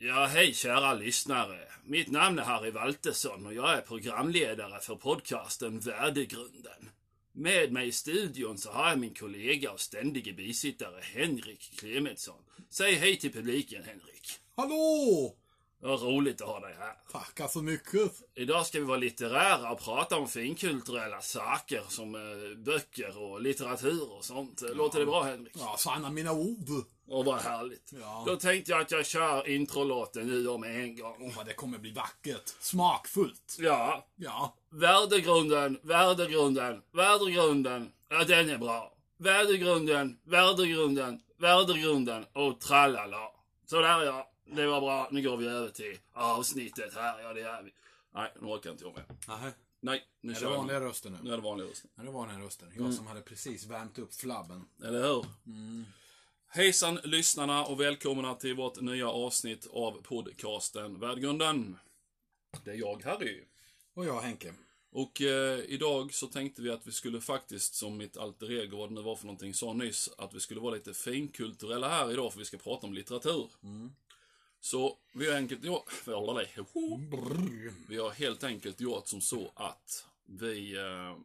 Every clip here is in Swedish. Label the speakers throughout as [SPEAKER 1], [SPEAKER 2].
[SPEAKER 1] Ja, hej kära lyssnare. Mitt namn är Harry Waltersson och jag är programledare för podcasten Värdegrunden. Med mig i studion så har jag min kollega och ständige bisittare Henrik Clemensson. Säg hej till publiken Henrik.
[SPEAKER 2] Hallå!
[SPEAKER 1] Vad roligt att ha dig här.
[SPEAKER 2] Tackar så mycket.
[SPEAKER 1] Idag ska vi vara litterära och prata om finkulturella saker som eh, böcker och litteratur och sånt. Låter det bra Henrik?
[SPEAKER 2] Ja, sanna mina ord.
[SPEAKER 1] Åh, vad härligt.
[SPEAKER 2] Ja.
[SPEAKER 1] Då tänkte jag att jag kör introlåten nu om en gång.
[SPEAKER 2] Åh, vad det kommer bli vackert. Smakfullt.
[SPEAKER 1] Ja,
[SPEAKER 2] Ja.
[SPEAKER 1] Värdegrunden, värdegrunden, värdegrunden. Ja, den är bra. Värdegrunden, värdegrunden, värdegrunden och tralala. Sådär ja. Det var bra. Nu går vi över till avsnittet här. Ja, det är vi. Nej, nu orkar inte jag mer.
[SPEAKER 2] Nähä.
[SPEAKER 1] Nej, nu
[SPEAKER 2] Är det
[SPEAKER 1] kör jag.
[SPEAKER 2] vanliga röster
[SPEAKER 1] Nu
[SPEAKER 2] nu?
[SPEAKER 1] är det vanliga rösten.
[SPEAKER 2] Är det vanliga röster? Jag som hade precis värmt upp flabben.
[SPEAKER 1] Eller hur? Hejsan lyssnarna och välkomna till vårt nya avsnitt av podcasten Värdegrunden. Det är jag, Harry.
[SPEAKER 2] Och jag, Henke.
[SPEAKER 1] Och eh, idag så tänkte vi att vi skulle faktiskt, som mitt alter ego, vad det nu var för någonting, sa nyss, att vi skulle vara lite finkulturella här idag för vi ska prata om litteratur. Så vi har enkelt gjort, vi har helt enkelt gjort som så att vi eh,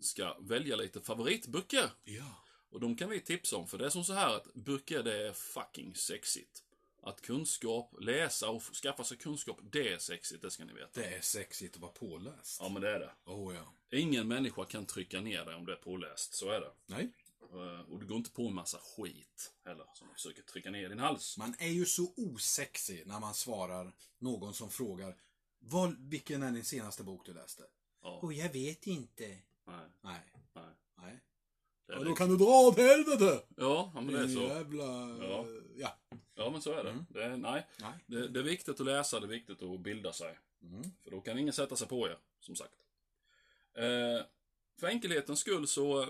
[SPEAKER 1] ska välja lite favoritböcker.
[SPEAKER 2] Ja.
[SPEAKER 1] Och de kan vi tipsa om, för det är som så här att böcker det är fucking sexigt. Att kunskap, läsa och skaffa sig kunskap, det är sexigt, det ska ni veta.
[SPEAKER 2] Det är sexigt att vara påläst.
[SPEAKER 1] Ja, men det är det.
[SPEAKER 2] Oh ja.
[SPEAKER 1] Ingen människa kan trycka ner dig om du är påläst, så är det.
[SPEAKER 2] Nej.
[SPEAKER 1] Eh, Och du går inte på en massa skit heller, som försöker trycka ner din hals.
[SPEAKER 2] Man är ju så osexig när man svarar någon som frågar vad, vilken är din senaste bok du läste?
[SPEAKER 1] Ja,
[SPEAKER 2] Och jag vet inte.
[SPEAKER 1] nej,
[SPEAKER 2] Nej.
[SPEAKER 1] nej.
[SPEAKER 2] Nej. Ja, då kan du dra åt helvete!
[SPEAKER 1] Ja, men det är så.
[SPEAKER 2] jävla...
[SPEAKER 1] Ja.
[SPEAKER 2] Ja.
[SPEAKER 1] Ja, men så är det.
[SPEAKER 2] Mm.
[SPEAKER 1] det är, nej,
[SPEAKER 2] Nej.
[SPEAKER 1] det, det är viktigt att läsa, det är viktigt att bilda sig.
[SPEAKER 2] Mm.
[SPEAKER 1] För då kan ingen sätta sig på er, som sagt. Eh, för enkelhetens skull så,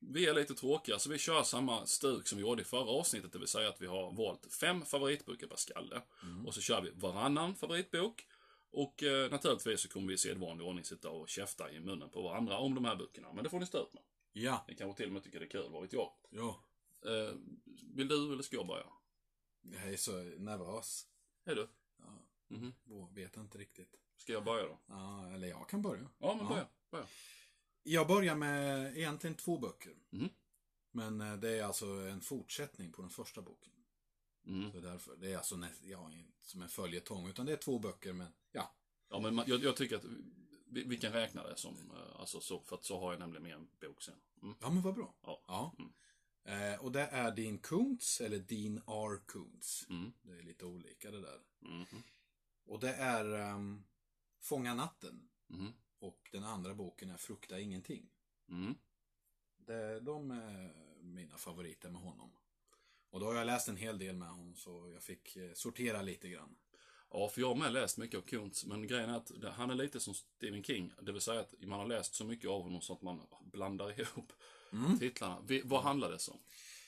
[SPEAKER 1] vi är lite tråkiga, så vi kör samma stuk som vi gjorde i förra avsnittet, det vill säga att vi har valt fem favoritböcker per skalle.
[SPEAKER 2] Mm.
[SPEAKER 1] Och så kör vi varannan favoritbok. Och eh, naturligtvis så kommer vi i sedvanlig ordning sitta och käfta i munnen på varandra om de här böckerna. Men det får ni stå ut med.
[SPEAKER 2] Ja.
[SPEAKER 1] Ni kanske till och med tycker det är kul, vad vet jag.
[SPEAKER 2] Ja.
[SPEAKER 1] Eh, vill du eller ska jag börja?
[SPEAKER 2] Jag är så nervös.
[SPEAKER 1] Är du?
[SPEAKER 2] Ja.
[SPEAKER 1] Mhm.
[SPEAKER 2] Jag vet inte riktigt.
[SPEAKER 1] Ska jag börja då?
[SPEAKER 2] Ja, eller jag kan börja.
[SPEAKER 1] Ja, men
[SPEAKER 2] Ja.
[SPEAKER 1] börja. börja.
[SPEAKER 2] Jag börjar med egentligen två böcker.
[SPEAKER 1] Mhm.
[SPEAKER 2] Men eh, det är alltså en fortsättning på den första boken.
[SPEAKER 1] Mm.
[SPEAKER 2] Så därför, det är alltså näst, ja, inte som en följetong, utan det är två böcker, men ja.
[SPEAKER 1] Ja, men man, jag, jag tycker att vi, vi kan räkna det som, eh, alltså så, för att så har jag nämligen med en bok sen. Mm.
[SPEAKER 2] Ja, men vad bra.
[SPEAKER 1] Ja.
[SPEAKER 2] Ja.
[SPEAKER 1] Mm.
[SPEAKER 2] Eh, och det är Dean Koontz, eller Dean R. Koontz.
[SPEAKER 1] Mm.
[SPEAKER 2] Det är lite olika det där.
[SPEAKER 1] Mhm.
[SPEAKER 2] Och det är um, Fånga natten. Och den andra boken är Frukta ingenting.
[SPEAKER 1] Mm.
[SPEAKER 2] Det, de är mina favoriter med honom. Och då har jag läst en hel del med honom, så jag fick eh, sortera lite grann.
[SPEAKER 1] Ja, för jag har med läst mycket av Kuntz, men grejen är att han är lite som Stephen King. Det vill säga att man har läst så mycket av honom så att man blandar ihop
[SPEAKER 2] Mm.
[SPEAKER 1] titlarna. Vad handlar det om?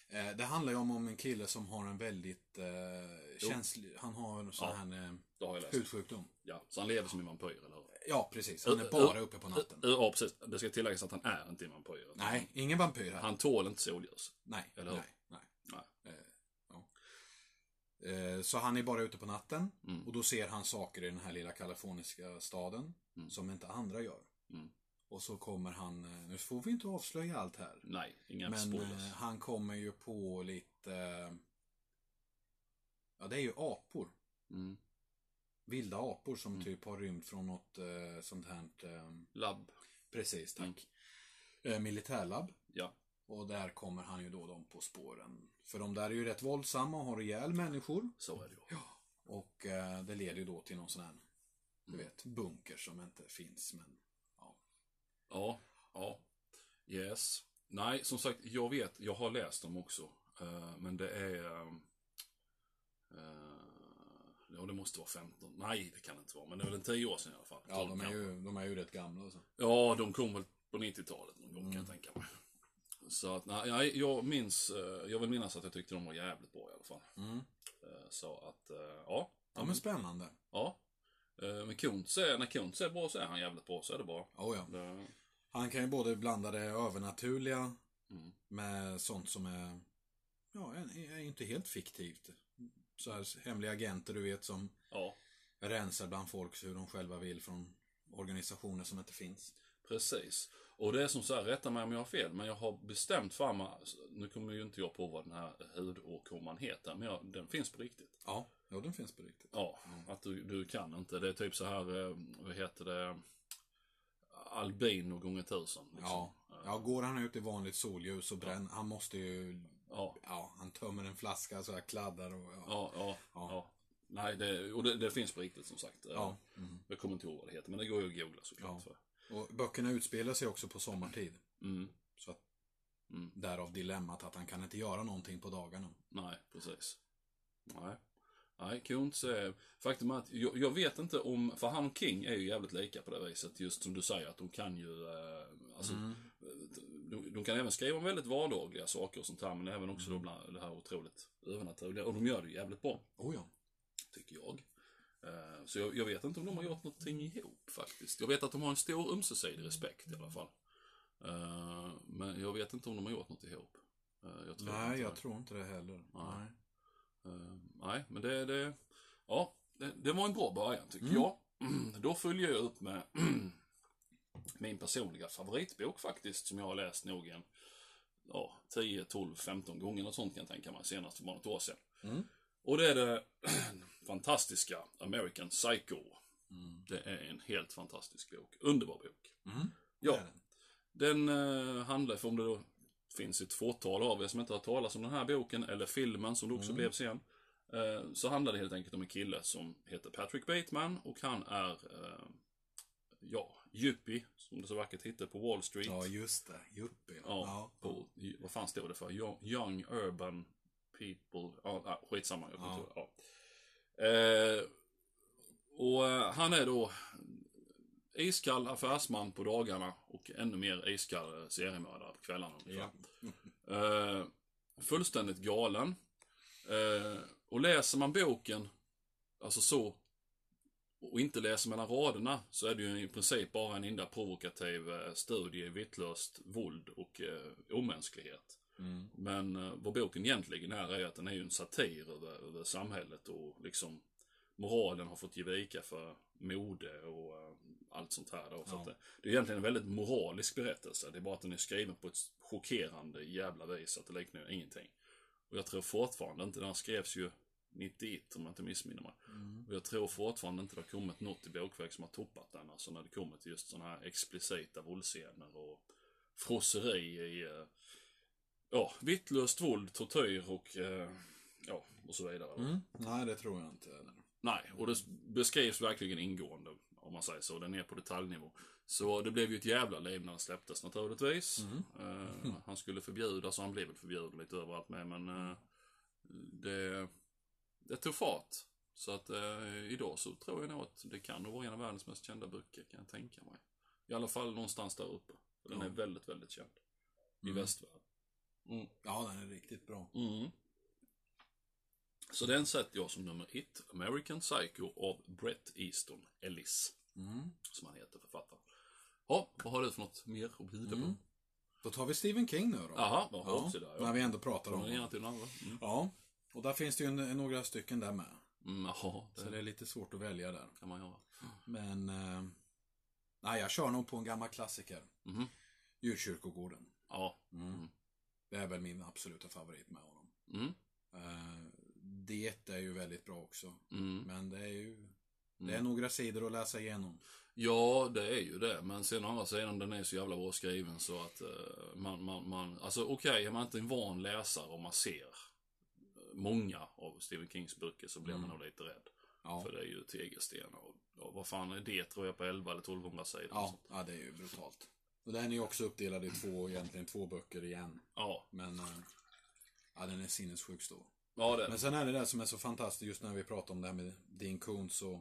[SPEAKER 2] Eh, det handlar ju om, om en kille som har en väldigt eh, känslig... Han har en sån
[SPEAKER 1] Ja.
[SPEAKER 2] här eh, hudsjukdom.
[SPEAKER 1] Ja, så han lever som en vampyr, eller hur?
[SPEAKER 2] Ja, precis. Han är bara uppe på natten.
[SPEAKER 1] Ja, precis. Det ska tilläggas att han är inte en vampyr.
[SPEAKER 2] Nej, ingen vampyr här.
[SPEAKER 1] Han tål inte solljus.
[SPEAKER 2] Nej,
[SPEAKER 1] Eller
[SPEAKER 2] nej, nej.
[SPEAKER 1] Nej.
[SPEAKER 2] Eh, ja. Eh, Så han är bara ute på natten
[SPEAKER 1] Mm.
[SPEAKER 2] och då ser han saker i den här lilla kaliforniska staden
[SPEAKER 1] Mm.
[SPEAKER 2] som inte andra gör.
[SPEAKER 1] Mm.
[SPEAKER 2] Och så kommer han, eh, nu får vi inte avslöja allt här.
[SPEAKER 1] Nej, inga
[SPEAKER 2] Men
[SPEAKER 1] spoilers.
[SPEAKER 2] han kommer ju på lite, ja det är ju apor. Vilda apor som
[SPEAKER 1] Mm.
[SPEAKER 2] typ har rymt från något eh, sånt här, eh,
[SPEAKER 1] Labb.
[SPEAKER 2] precis tack.
[SPEAKER 1] Mm.
[SPEAKER 2] Eh, militärlabb.
[SPEAKER 1] Ja.
[SPEAKER 2] Och där kommer han ju då dem på spåren. För de där är ju rätt våldsamma och har ihjäl människor.
[SPEAKER 1] Så är det ju.
[SPEAKER 2] Och eh, det leder ju då till någon sån här, du
[SPEAKER 1] Mm.
[SPEAKER 2] vet, bunker som inte finns. Men ja.
[SPEAKER 1] Ja, ja. Yes. Nej, som sagt, jag vet, jag har läst dem också. Eh, men det är... eh, ja, det måste vara 15. Nej, det kan det inte vara. Men det är väl en 10 år sedan i alla fall.
[SPEAKER 2] Ja,
[SPEAKER 1] 12
[SPEAKER 2] de är, ju, de är ju rätt gamla så.
[SPEAKER 1] Ja, de kom väl på 90-talet någon gång kan jag
[SPEAKER 2] Mm.
[SPEAKER 1] tänka mig. Så att, nej, jag minns, eh, jag vill minnas att jag tyckte de var jävligt bra i alla fall.
[SPEAKER 2] Mm.
[SPEAKER 1] Eh, Så att, eh, ja.
[SPEAKER 2] De är spännande.
[SPEAKER 1] Ja. Men Kuntz är, när Kuntz är bra så är han jävligt bra, så är det bra.
[SPEAKER 2] Oh, ja.
[SPEAKER 1] Det,
[SPEAKER 2] Han kan ju både blanda det övernaturliga
[SPEAKER 1] mm.
[SPEAKER 2] med sånt som är, ja, är inte helt fiktivt. Så här hemliga agenter du vet som
[SPEAKER 1] Ja,
[SPEAKER 2] rensar bland folk så hur de själva vill från organisationer som inte finns.
[SPEAKER 1] precis. Och det är som så här, rätta mig om jag har fel, men jag har bestämt för mig, nu kommer ju inte jag på vad den här hudåkomman heter, men jag, den finns på riktigt.
[SPEAKER 2] Ja, jo den finns på riktigt.
[SPEAKER 1] Ja, att du, du kan inte. Det är typ så här, eh, vad heter det, albino gånger tusen. Liksom.
[SPEAKER 2] Ja. ja, går han ut i vanligt solljus och bränner, han måste ju,
[SPEAKER 1] Ja,
[SPEAKER 2] ja, han tömmer en flaska så här kladdar och ja.
[SPEAKER 1] ja, ja. ja. Nej, det, och det, det finns på riktigt som sagt.
[SPEAKER 2] Ja. Mm.
[SPEAKER 1] Jag kommer inte ihåg vad det heter, men det går ju att googla såklart.
[SPEAKER 2] Ja. Och böckerna utspelar sig också på sommartid.
[SPEAKER 1] Mm,
[SPEAKER 2] Så att,
[SPEAKER 1] Mm.
[SPEAKER 2] därav dilemmat att han kan inte göra någonting på dagarna.
[SPEAKER 1] nej, precis. Nej. Nej, Kuntz är... Faktum är att jag, jag vet inte om... För han och King är ju jävligt lika på det viset. Just som du säger, att de kan ju... Eh, alltså,
[SPEAKER 2] Mm.
[SPEAKER 1] De, de kan även skriva om väldigt vardagliga saker och sånt här, men även också då bland det här otroligt övernaturliga. Och de gör det jävligt bra.
[SPEAKER 2] Oh ja.
[SPEAKER 1] tycker jag. Eh, Så jag, jag vet inte om de har gjort någonting ihop faktiskt. Jag vet att de har en stor ömsesidig respekt i alla fall. Eh, Men jag vet inte om de har gjort något ihop. Eh, Jag tror
[SPEAKER 2] Nej,
[SPEAKER 1] inte
[SPEAKER 2] jag
[SPEAKER 1] det.
[SPEAKER 2] tror inte det heller.
[SPEAKER 1] Nej. Nej, men det, det, ja, det, det var en bra början tycker
[SPEAKER 2] Mm.
[SPEAKER 1] jag. Då följer jag upp med min personliga favoritbok faktiskt, som jag har läst nog en ja, 10, 12, 15 gånger och sånt kan jag tänka mig, senast för bara något år sedan.
[SPEAKER 2] Mm.
[SPEAKER 1] Och det är det fantastiska American Psycho.
[SPEAKER 2] Mm.
[SPEAKER 1] Det är en helt fantastisk bok. Underbar bok.
[SPEAKER 2] Mm.
[SPEAKER 1] Ja,
[SPEAKER 2] den.
[SPEAKER 1] den eh, handlar, om det då finns ett fåtal av er som inte har talat om den här boken, eller filmen som det också
[SPEAKER 2] Mm.
[SPEAKER 1] blev sen. Eh, så handlar det helt enkelt om en kille som heter Patrick Bateman och han är, eh, ja, yuppie, som det så vackert heter, på Wall Street.
[SPEAKER 2] Ja, just det. Yuppie.
[SPEAKER 1] Ja, på, vad fan står det för? Young, young Urban People. Ja, ah, skitsamma. Jag
[SPEAKER 2] Ja.
[SPEAKER 1] inte ja. Eh, och eh, han är då iskall affärsman på dagarna och ännu mer iskall eh, seriemördare på kvällarna.
[SPEAKER 2] Ja.
[SPEAKER 1] Eh, fullständigt galen. Eh, och läser man boken, alltså så, och inte läser mellan raderna, så är det ju i princip bara en enda provokativ eh, studie i vittlöst våld och eh, omänsklighet.
[SPEAKER 2] Mm.
[SPEAKER 1] Men eh, vad boken egentligen är, är att den är ju en satir över, över samhället och liksom moralen har fått ge vika för mode och eh, allt sånt här då. Så
[SPEAKER 2] Ja.
[SPEAKER 1] det, det är egentligen en väldigt moralisk berättelse. Det är bara att den är skriven på ett chockerande jävla vis att det liknar ingenting. Och jag tror fortfarande inte, den skrevs ju 91 om jag inte missminner mig.
[SPEAKER 2] Mm.
[SPEAKER 1] Och jag tror fortfarande inte det har kommit något i bokväg som har toppat den. Alltså när det kommer till just sådana här explicita våldsscener och frosseri i, eh, ja, vittlöst våld, tortyr och, eh, ja, och så vidare.
[SPEAKER 2] Mm. Nej, det tror jag inte.
[SPEAKER 1] Nej, och det beskrivs verkligen ingående, om man säger så. Den är på detaljnivå. Så det blev ju ett jävla liv när den släpptes naturligtvis.
[SPEAKER 2] Mm.
[SPEAKER 1] Eh, han skulle förbjudas och han blev väl förbjuden lite överallt med, men eh, det, det tog fart. Så att eh, idag så tror jag nog att det kan vara en av världens mest kända böcker, kan jag tänka mig. I alla fall någonstans där uppe. Den
[SPEAKER 2] Ja.
[SPEAKER 1] är väldigt, väldigt känd. I
[SPEAKER 2] Mm.
[SPEAKER 1] västvärlden. Mm.
[SPEAKER 2] Ja, den är riktigt bra.
[SPEAKER 1] Mm. Så den sätter jag som nummer ett. American Psycho av Brett Easton Ellis.
[SPEAKER 2] Mm.
[SPEAKER 1] Som han heter, författaren. Ja, vad har du för något mer att bjuda på?
[SPEAKER 2] Mm. Då tar vi Stephen King nu då.
[SPEAKER 1] Jaha, vad har
[SPEAKER 2] Ja,
[SPEAKER 1] där?
[SPEAKER 2] när vi ändå pratar om honom.
[SPEAKER 1] Mm.
[SPEAKER 2] Ja, och där finns det ju några stycken där med.
[SPEAKER 1] Mm, jaha,
[SPEAKER 2] Så
[SPEAKER 1] det
[SPEAKER 2] det är lite svårt att välja där.
[SPEAKER 1] kan man göra.
[SPEAKER 2] Men, eh, nej, jag kör nog på en gammal klassiker.
[SPEAKER 1] Mhm.
[SPEAKER 2] Djurkyrkogården.
[SPEAKER 1] Ja.
[SPEAKER 2] Mm. Det är väl min absoluta favorit med honom.
[SPEAKER 1] Mm.
[SPEAKER 2] Eh, det är ju väldigt bra också.
[SPEAKER 1] Mm.
[SPEAKER 2] Men det är ju, det är
[SPEAKER 1] Mm.
[SPEAKER 2] några sidor att läsa igenom.
[SPEAKER 1] Ja, det är ju det. Men sen å andra sidan, den är så jävla bra skriven så att eh, man, man, man, alltså okej, är man inte en van läsare och man ser många av Stephen Kings böcker så blir man
[SPEAKER 2] Mm.
[SPEAKER 1] nog lite rädd.
[SPEAKER 2] Ja,
[SPEAKER 1] För det är ju tegelstenar och, och vad fan är det tror jag på 11 eller 1200 sidor.
[SPEAKER 2] ja, ja det är ju brutalt. Och den är ju också uppdelad i två, egentligen två böcker igen.
[SPEAKER 1] ja.
[SPEAKER 2] Men, eh, ja den är sinnessjukt stor.
[SPEAKER 1] ja det
[SPEAKER 2] Men sen är det det som är så fantastiskt just när vi pratar om det här med Dean Koontz och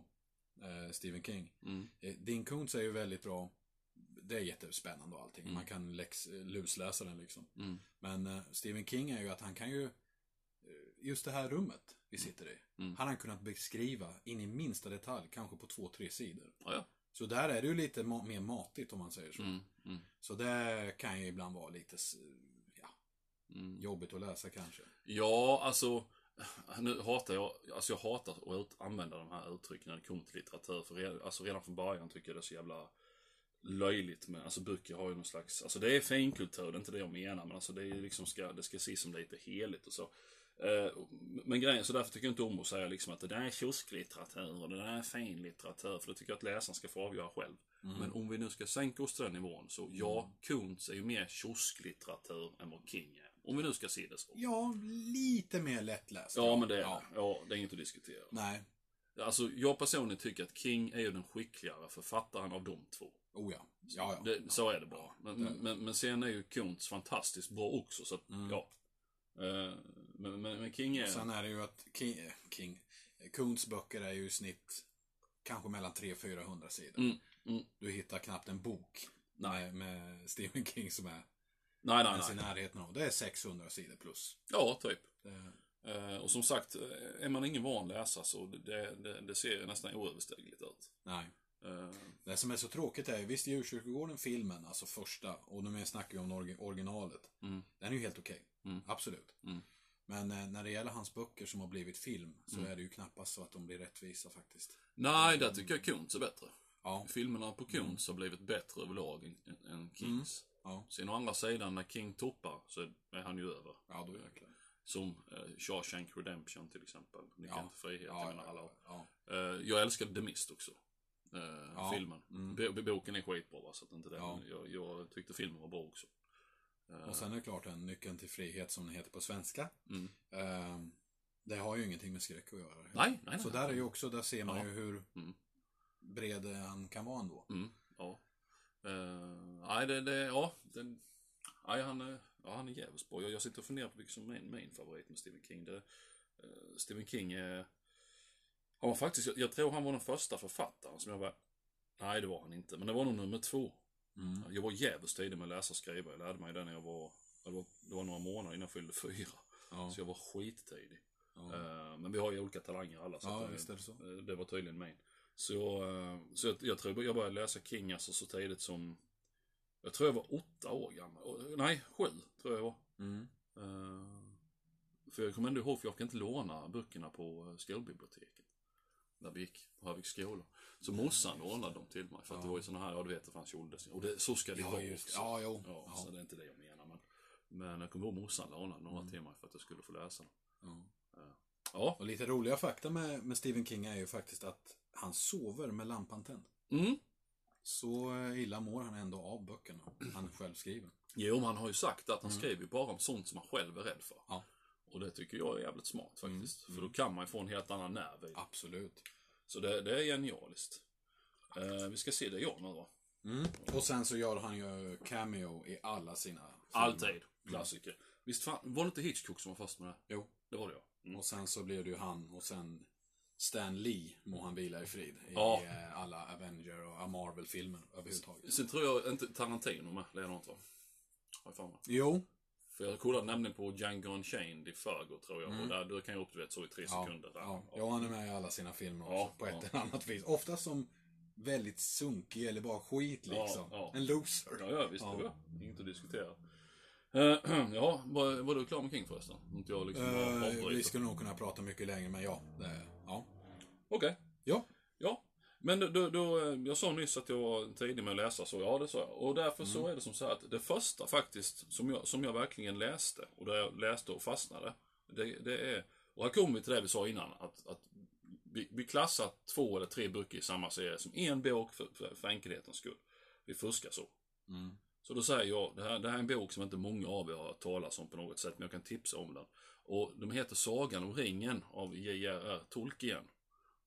[SPEAKER 2] eh, Stephen King.
[SPEAKER 1] Mm.
[SPEAKER 2] Eh, Dean Koontz är ju väldigt bra. Det är jättespännande och allting.
[SPEAKER 1] Mm.
[SPEAKER 2] Man kan läx, lusläsa den liksom.
[SPEAKER 1] Mm.
[SPEAKER 2] Men eh, Stephen King är ju att han kan ju, just det här rummet vi sitter i.
[SPEAKER 1] Mm.
[SPEAKER 2] Han har kunnat beskriva in i minsta detalj, kanske på två, tre sidor.
[SPEAKER 1] Ja, ja.
[SPEAKER 2] Så där är det ju lite ma- mer matigt om man säger så.
[SPEAKER 1] Mm. Mm.
[SPEAKER 2] Så det kan ju ibland vara lite ja,
[SPEAKER 1] Mm.
[SPEAKER 2] jobbigt att läsa kanske.
[SPEAKER 1] Ja, alltså Nu hatar jag, alltså jag hatar att använda de här uttrycken när det kommer till litteratur. För redan, alltså redan från början tycker jag det är så jävla löjligt med, alltså böcker har ju någon slags, alltså det är finkultur, det är inte det jag menar, men alltså det är liksom ska, det ska ses som lite heligt och så. Eh, men grejen, så därför tycker jag inte om att säga liksom att det där är kiosklitteratur och det där är fin litteratur, för det tycker jag att läsaren ska få avgöra själv. Men om vi nu ska sänka oss till den nivån, så ja, Kuntz är ju mer kiosklitteratur än vad King är. Om vi nu ska se det så.
[SPEAKER 2] Ja, lite mer lättläst.
[SPEAKER 1] Ja, men det är
[SPEAKER 2] ja.
[SPEAKER 1] ja, det är inget att diskutera.
[SPEAKER 2] Nej.
[SPEAKER 1] Alltså, jag personligen tycker att King är ju den skickligare författaren av de två.
[SPEAKER 2] Oh ja. Ja, ja.
[SPEAKER 1] Det, så är det bara. Men, men, men sen är ju Kuntz fantastiskt bra också, så att, ja. Eh, Men, men, men King är...
[SPEAKER 2] Sen är det ju att King, eh, King Kuntz böcker är ju i snitt kanske mellan 300-400 sidor.
[SPEAKER 1] Mm, mm.
[SPEAKER 2] Du hittar knappt en bok med, med Stephen King som är
[SPEAKER 1] Nej, nej,
[SPEAKER 2] ens i
[SPEAKER 1] nej.
[SPEAKER 2] närheten av. Det är 600 sidor plus.
[SPEAKER 1] Ja, typ.
[SPEAKER 2] Det,
[SPEAKER 1] Eh, och som sagt, eh, är man ingen van läsare så det, det, det ser nästan oöverstigligt ut.
[SPEAKER 2] nej.
[SPEAKER 1] Eh,
[SPEAKER 2] Det som är så tråkigt är, visst Djurkyrkogården filmen, alltså första, och nu snackar vi om originalet.
[SPEAKER 1] Mm.
[SPEAKER 2] Den är ju helt okej.
[SPEAKER 1] Mm.
[SPEAKER 2] Absolut.
[SPEAKER 1] Mm.
[SPEAKER 2] Men eh, när det gäller hans böcker som har blivit film så är det ju knappast så att de blir rättvisa faktiskt.
[SPEAKER 1] nej, där tycker jag Kuntz är bättre.
[SPEAKER 2] Ja.
[SPEAKER 1] Filmerna på Kuntz har blivit bättre överlag än, än- Kings.
[SPEAKER 2] Ja,
[SPEAKER 1] Sen å andra sidan, när King toppar så är han ju över.
[SPEAKER 2] ja då jäklar.
[SPEAKER 1] Som eh, Shawshank Redemption till exempel. Nyckeln
[SPEAKER 2] Ja.
[SPEAKER 1] till frihet.
[SPEAKER 2] Ja,
[SPEAKER 1] jag menar,
[SPEAKER 2] ja,
[SPEAKER 1] hallå.
[SPEAKER 2] ja.
[SPEAKER 1] Eh, jag älskade The Mist också. Eh,
[SPEAKER 2] Ja.
[SPEAKER 1] Filmen.
[SPEAKER 2] Mm.
[SPEAKER 1] Bo- boken är skitbra va, så att inte det.
[SPEAKER 2] Ja.
[SPEAKER 1] Jag, jag tyckte filmen var bra också. Eh,
[SPEAKER 2] Och sen är det klart en Nyckeln till frihet som den heter på svenska.
[SPEAKER 1] Mm.
[SPEAKER 2] Ehm, det har ju ingenting med skräck att göra.
[SPEAKER 1] Nej, nej,
[SPEAKER 2] Så
[SPEAKER 1] nej.
[SPEAKER 2] där är ju också, där ser man
[SPEAKER 1] Ja.
[SPEAKER 2] ju hur
[SPEAKER 1] Mm.
[SPEAKER 2] bred han kan vara ändå.
[SPEAKER 1] Mm, ja. Eh, nej, det, det, ja. Det, nej, han, ja, han är jävligt bra. Jag, jag sitter och funderar på vilken som är min, min favorit med Stephen King. Det, eh, Stephen King är... Han var faktiskt, jag, jag tror han var den första författaren som jag var... Nej, det var han inte. Men det var nog nummer två.
[SPEAKER 2] Mm.
[SPEAKER 1] Jag var jävligt tidig med att läsa och skriva. Jag lärde mig det när jag var... Det var, det var några månader innan jag fyllde fyra.
[SPEAKER 2] Ja.
[SPEAKER 1] Så jag var skittidig.
[SPEAKER 2] Ja.
[SPEAKER 1] Eh, Men vi har ju olika talanger alla. Så
[SPEAKER 2] Ja,
[SPEAKER 1] att,
[SPEAKER 2] är det så.
[SPEAKER 1] eh, Det var tydligen min. Så, eh, så jag, jag tror jag började läsa King alltså så tidigt som... Jag tror jag var åtta år gammal. Nej, sju tror jag var.
[SPEAKER 2] Mm.
[SPEAKER 1] Eh, För jag kommer ändå ihåg, för jag kan inte låna böckerna på skolbiblioteket. När vi gick på Höviks skola. Så morsan lånade dem till mig. För att det var ju såna här, ja du vet, det fanns kjoldess. Och det, så ska det
[SPEAKER 2] Ja,
[SPEAKER 1] vara
[SPEAKER 2] just
[SPEAKER 1] också.
[SPEAKER 2] Ja, jo.
[SPEAKER 1] Ja,
[SPEAKER 2] Ja.
[SPEAKER 1] så det är inte det jag menar. Men, men jag kommer ihåg morsan lånade några till mig för att jag skulle få läsa dem.
[SPEAKER 2] Ja.
[SPEAKER 1] Ja.
[SPEAKER 2] Och lite roliga fakta med, med Stephen King är ju faktiskt att han sover med lampan tänd.
[SPEAKER 1] Mm.
[SPEAKER 2] Så illa mår han ändå av böckerna. Han själv skriver.
[SPEAKER 1] Jo, men han har ju sagt att han skriver ju bara om sånt som han själv är rädd för.
[SPEAKER 2] Ja.
[SPEAKER 1] Och det tycker jag är jävligt smart faktiskt. För då kan man ju få en helt annan nerv i.
[SPEAKER 2] Absolut.
[SPEAKER 1] Så det, det är genialiskt. Eh, vi ska se det jag nu då.
[SPEAKER 2] Mm. Och sen så gör han ju cameo i alla sina filmer.
[SPEAKER 1] Alltid. Klassiker. Visst fan, var det inte Hitchcock som var först med det?
[SPEAKER 2] Jo.
[SPEAKER 1] Det var det ja. Mm.
[SPEAKER 2] Och sen så blir det ju han och sen Stan Lee må han vila i frid. I
[SPEAKER 1] Ja.
[SPEAKER 2] eh, alla Avenger och Marvel-filmer överhuvudtaget.
[SPEAKER 1] Sen tror jag inte Tarantino med, va? Har jag för mig.
[SPEAKER 2] Jo.
[SPEAKER 1] För jag kollade nämligen på Django Unchained i förrgår tror jag. Och där du kan ju upp du vet så i tre
[SPEAKER 2] Ja,
[SPEAKER 1] sekunder. Där.
[SPEAKER 2] ja. ja, han är med i alla sina filmer också,
[SPEAKER 1] Ja,
[SPEAKER 2] på ett eller annat vis. Ofta som väldigt sunkig eller bara skit liksom. En loser.
[SPEAKER 1] Ja, ja visst.
[SPEAKER 2] Ja.
[SPEAKER 1] Det inget att diskutera. Eh, ja, var, var du klar med King förresten? Inte jag liksom
[SPEAKER 2] Eh, vi skulle nog kunna prata mycket längre, men ja. Det, ja.
[SPEAKER 1] Okej.
[SPEAKER 2] Ja.
[SPEAKER 1] Ja. Men då, då, då, jag sa nyss att jag var tidig med att läsa, så ja det sa jag. Och därför så
[SPEAKER 2] Mm.
[SPEAKER 1] är det som så här att det första faktiskt som jag, som jag verkligen läste, och där jag läste och fastnade, det, det är, och här kommer vi till det vi sa innan, att, att vi, vi klassar två eller tre böcker i samma serie som en bok för, för, för enkelhetens skull. Vi fuskar så.
[SPEAKER 2] Mm.
[SPEAKER 1] Så då säger jag, det här, det här är en bok som inte många av er har hört talas om på något sätt, men jag kan tipsa om den. Och de heter Sagan om ringen av J.R.R. Tolkien.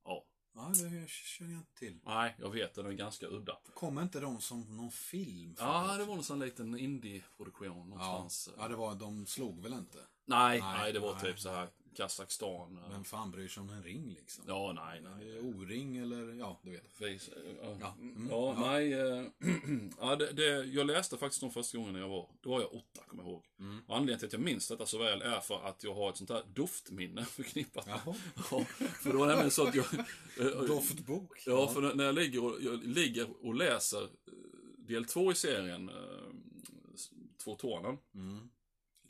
[SPEAKER 1] Ja.
[SPEAKER 2] Ja, det känner jag inte till.
[SPEAKER 1] Nej, jag vet, den är ganska udda.
[SPEAKER 2] Kommer inte de som någon film?
[SPEAKER 1] Ja, det var någon sån liten indie-produktion
[SPEAKER 2] ja.
[SPEAKER 1] någonstans.
[SPEAKER 2] ja, det var, de slog väl inte?
[SPEAKER 1] Nej,
[SPEAKER 2] Nej,
[SPEAKER 1] nej, det var
[SPEAKER 2] nej.
[SPEAKER 1] typ så här Kazakstan. eh,
[SPEAKER 2] Vem fan bryr sig om en ring liksom?
[SPEAKER 1] Ja, nej, nej.
[SPEAKER 2] Eh, O-ring eller, ja, du vet.
[SPEAKER 1] Vis, eh, ja,
[SPEAKER 2] Ja,
[SPEAKER 1] mm, ja,
[SPEAKER 2] ja.
[SPEAKER 1] nej. eh, ja, det, det, jag läste faktiskt de första gångerna jag var, då var jag åtta, kommer jag ihåg.
[SPEAKER 2] Mm.
[SPEAKER 1] Och anledningen till att jag minns detta så väl är för att jag har ett sånt här doftminne förknippat med. Ja, för det var nämligen så att jag...
[SPEAKER 2] Doftbok?
[SPEAKER 1] Ja, för när- jag ligger och, jag ligger och läser del två i serien, Två tårnen.
[SPEAKER 2] Mm.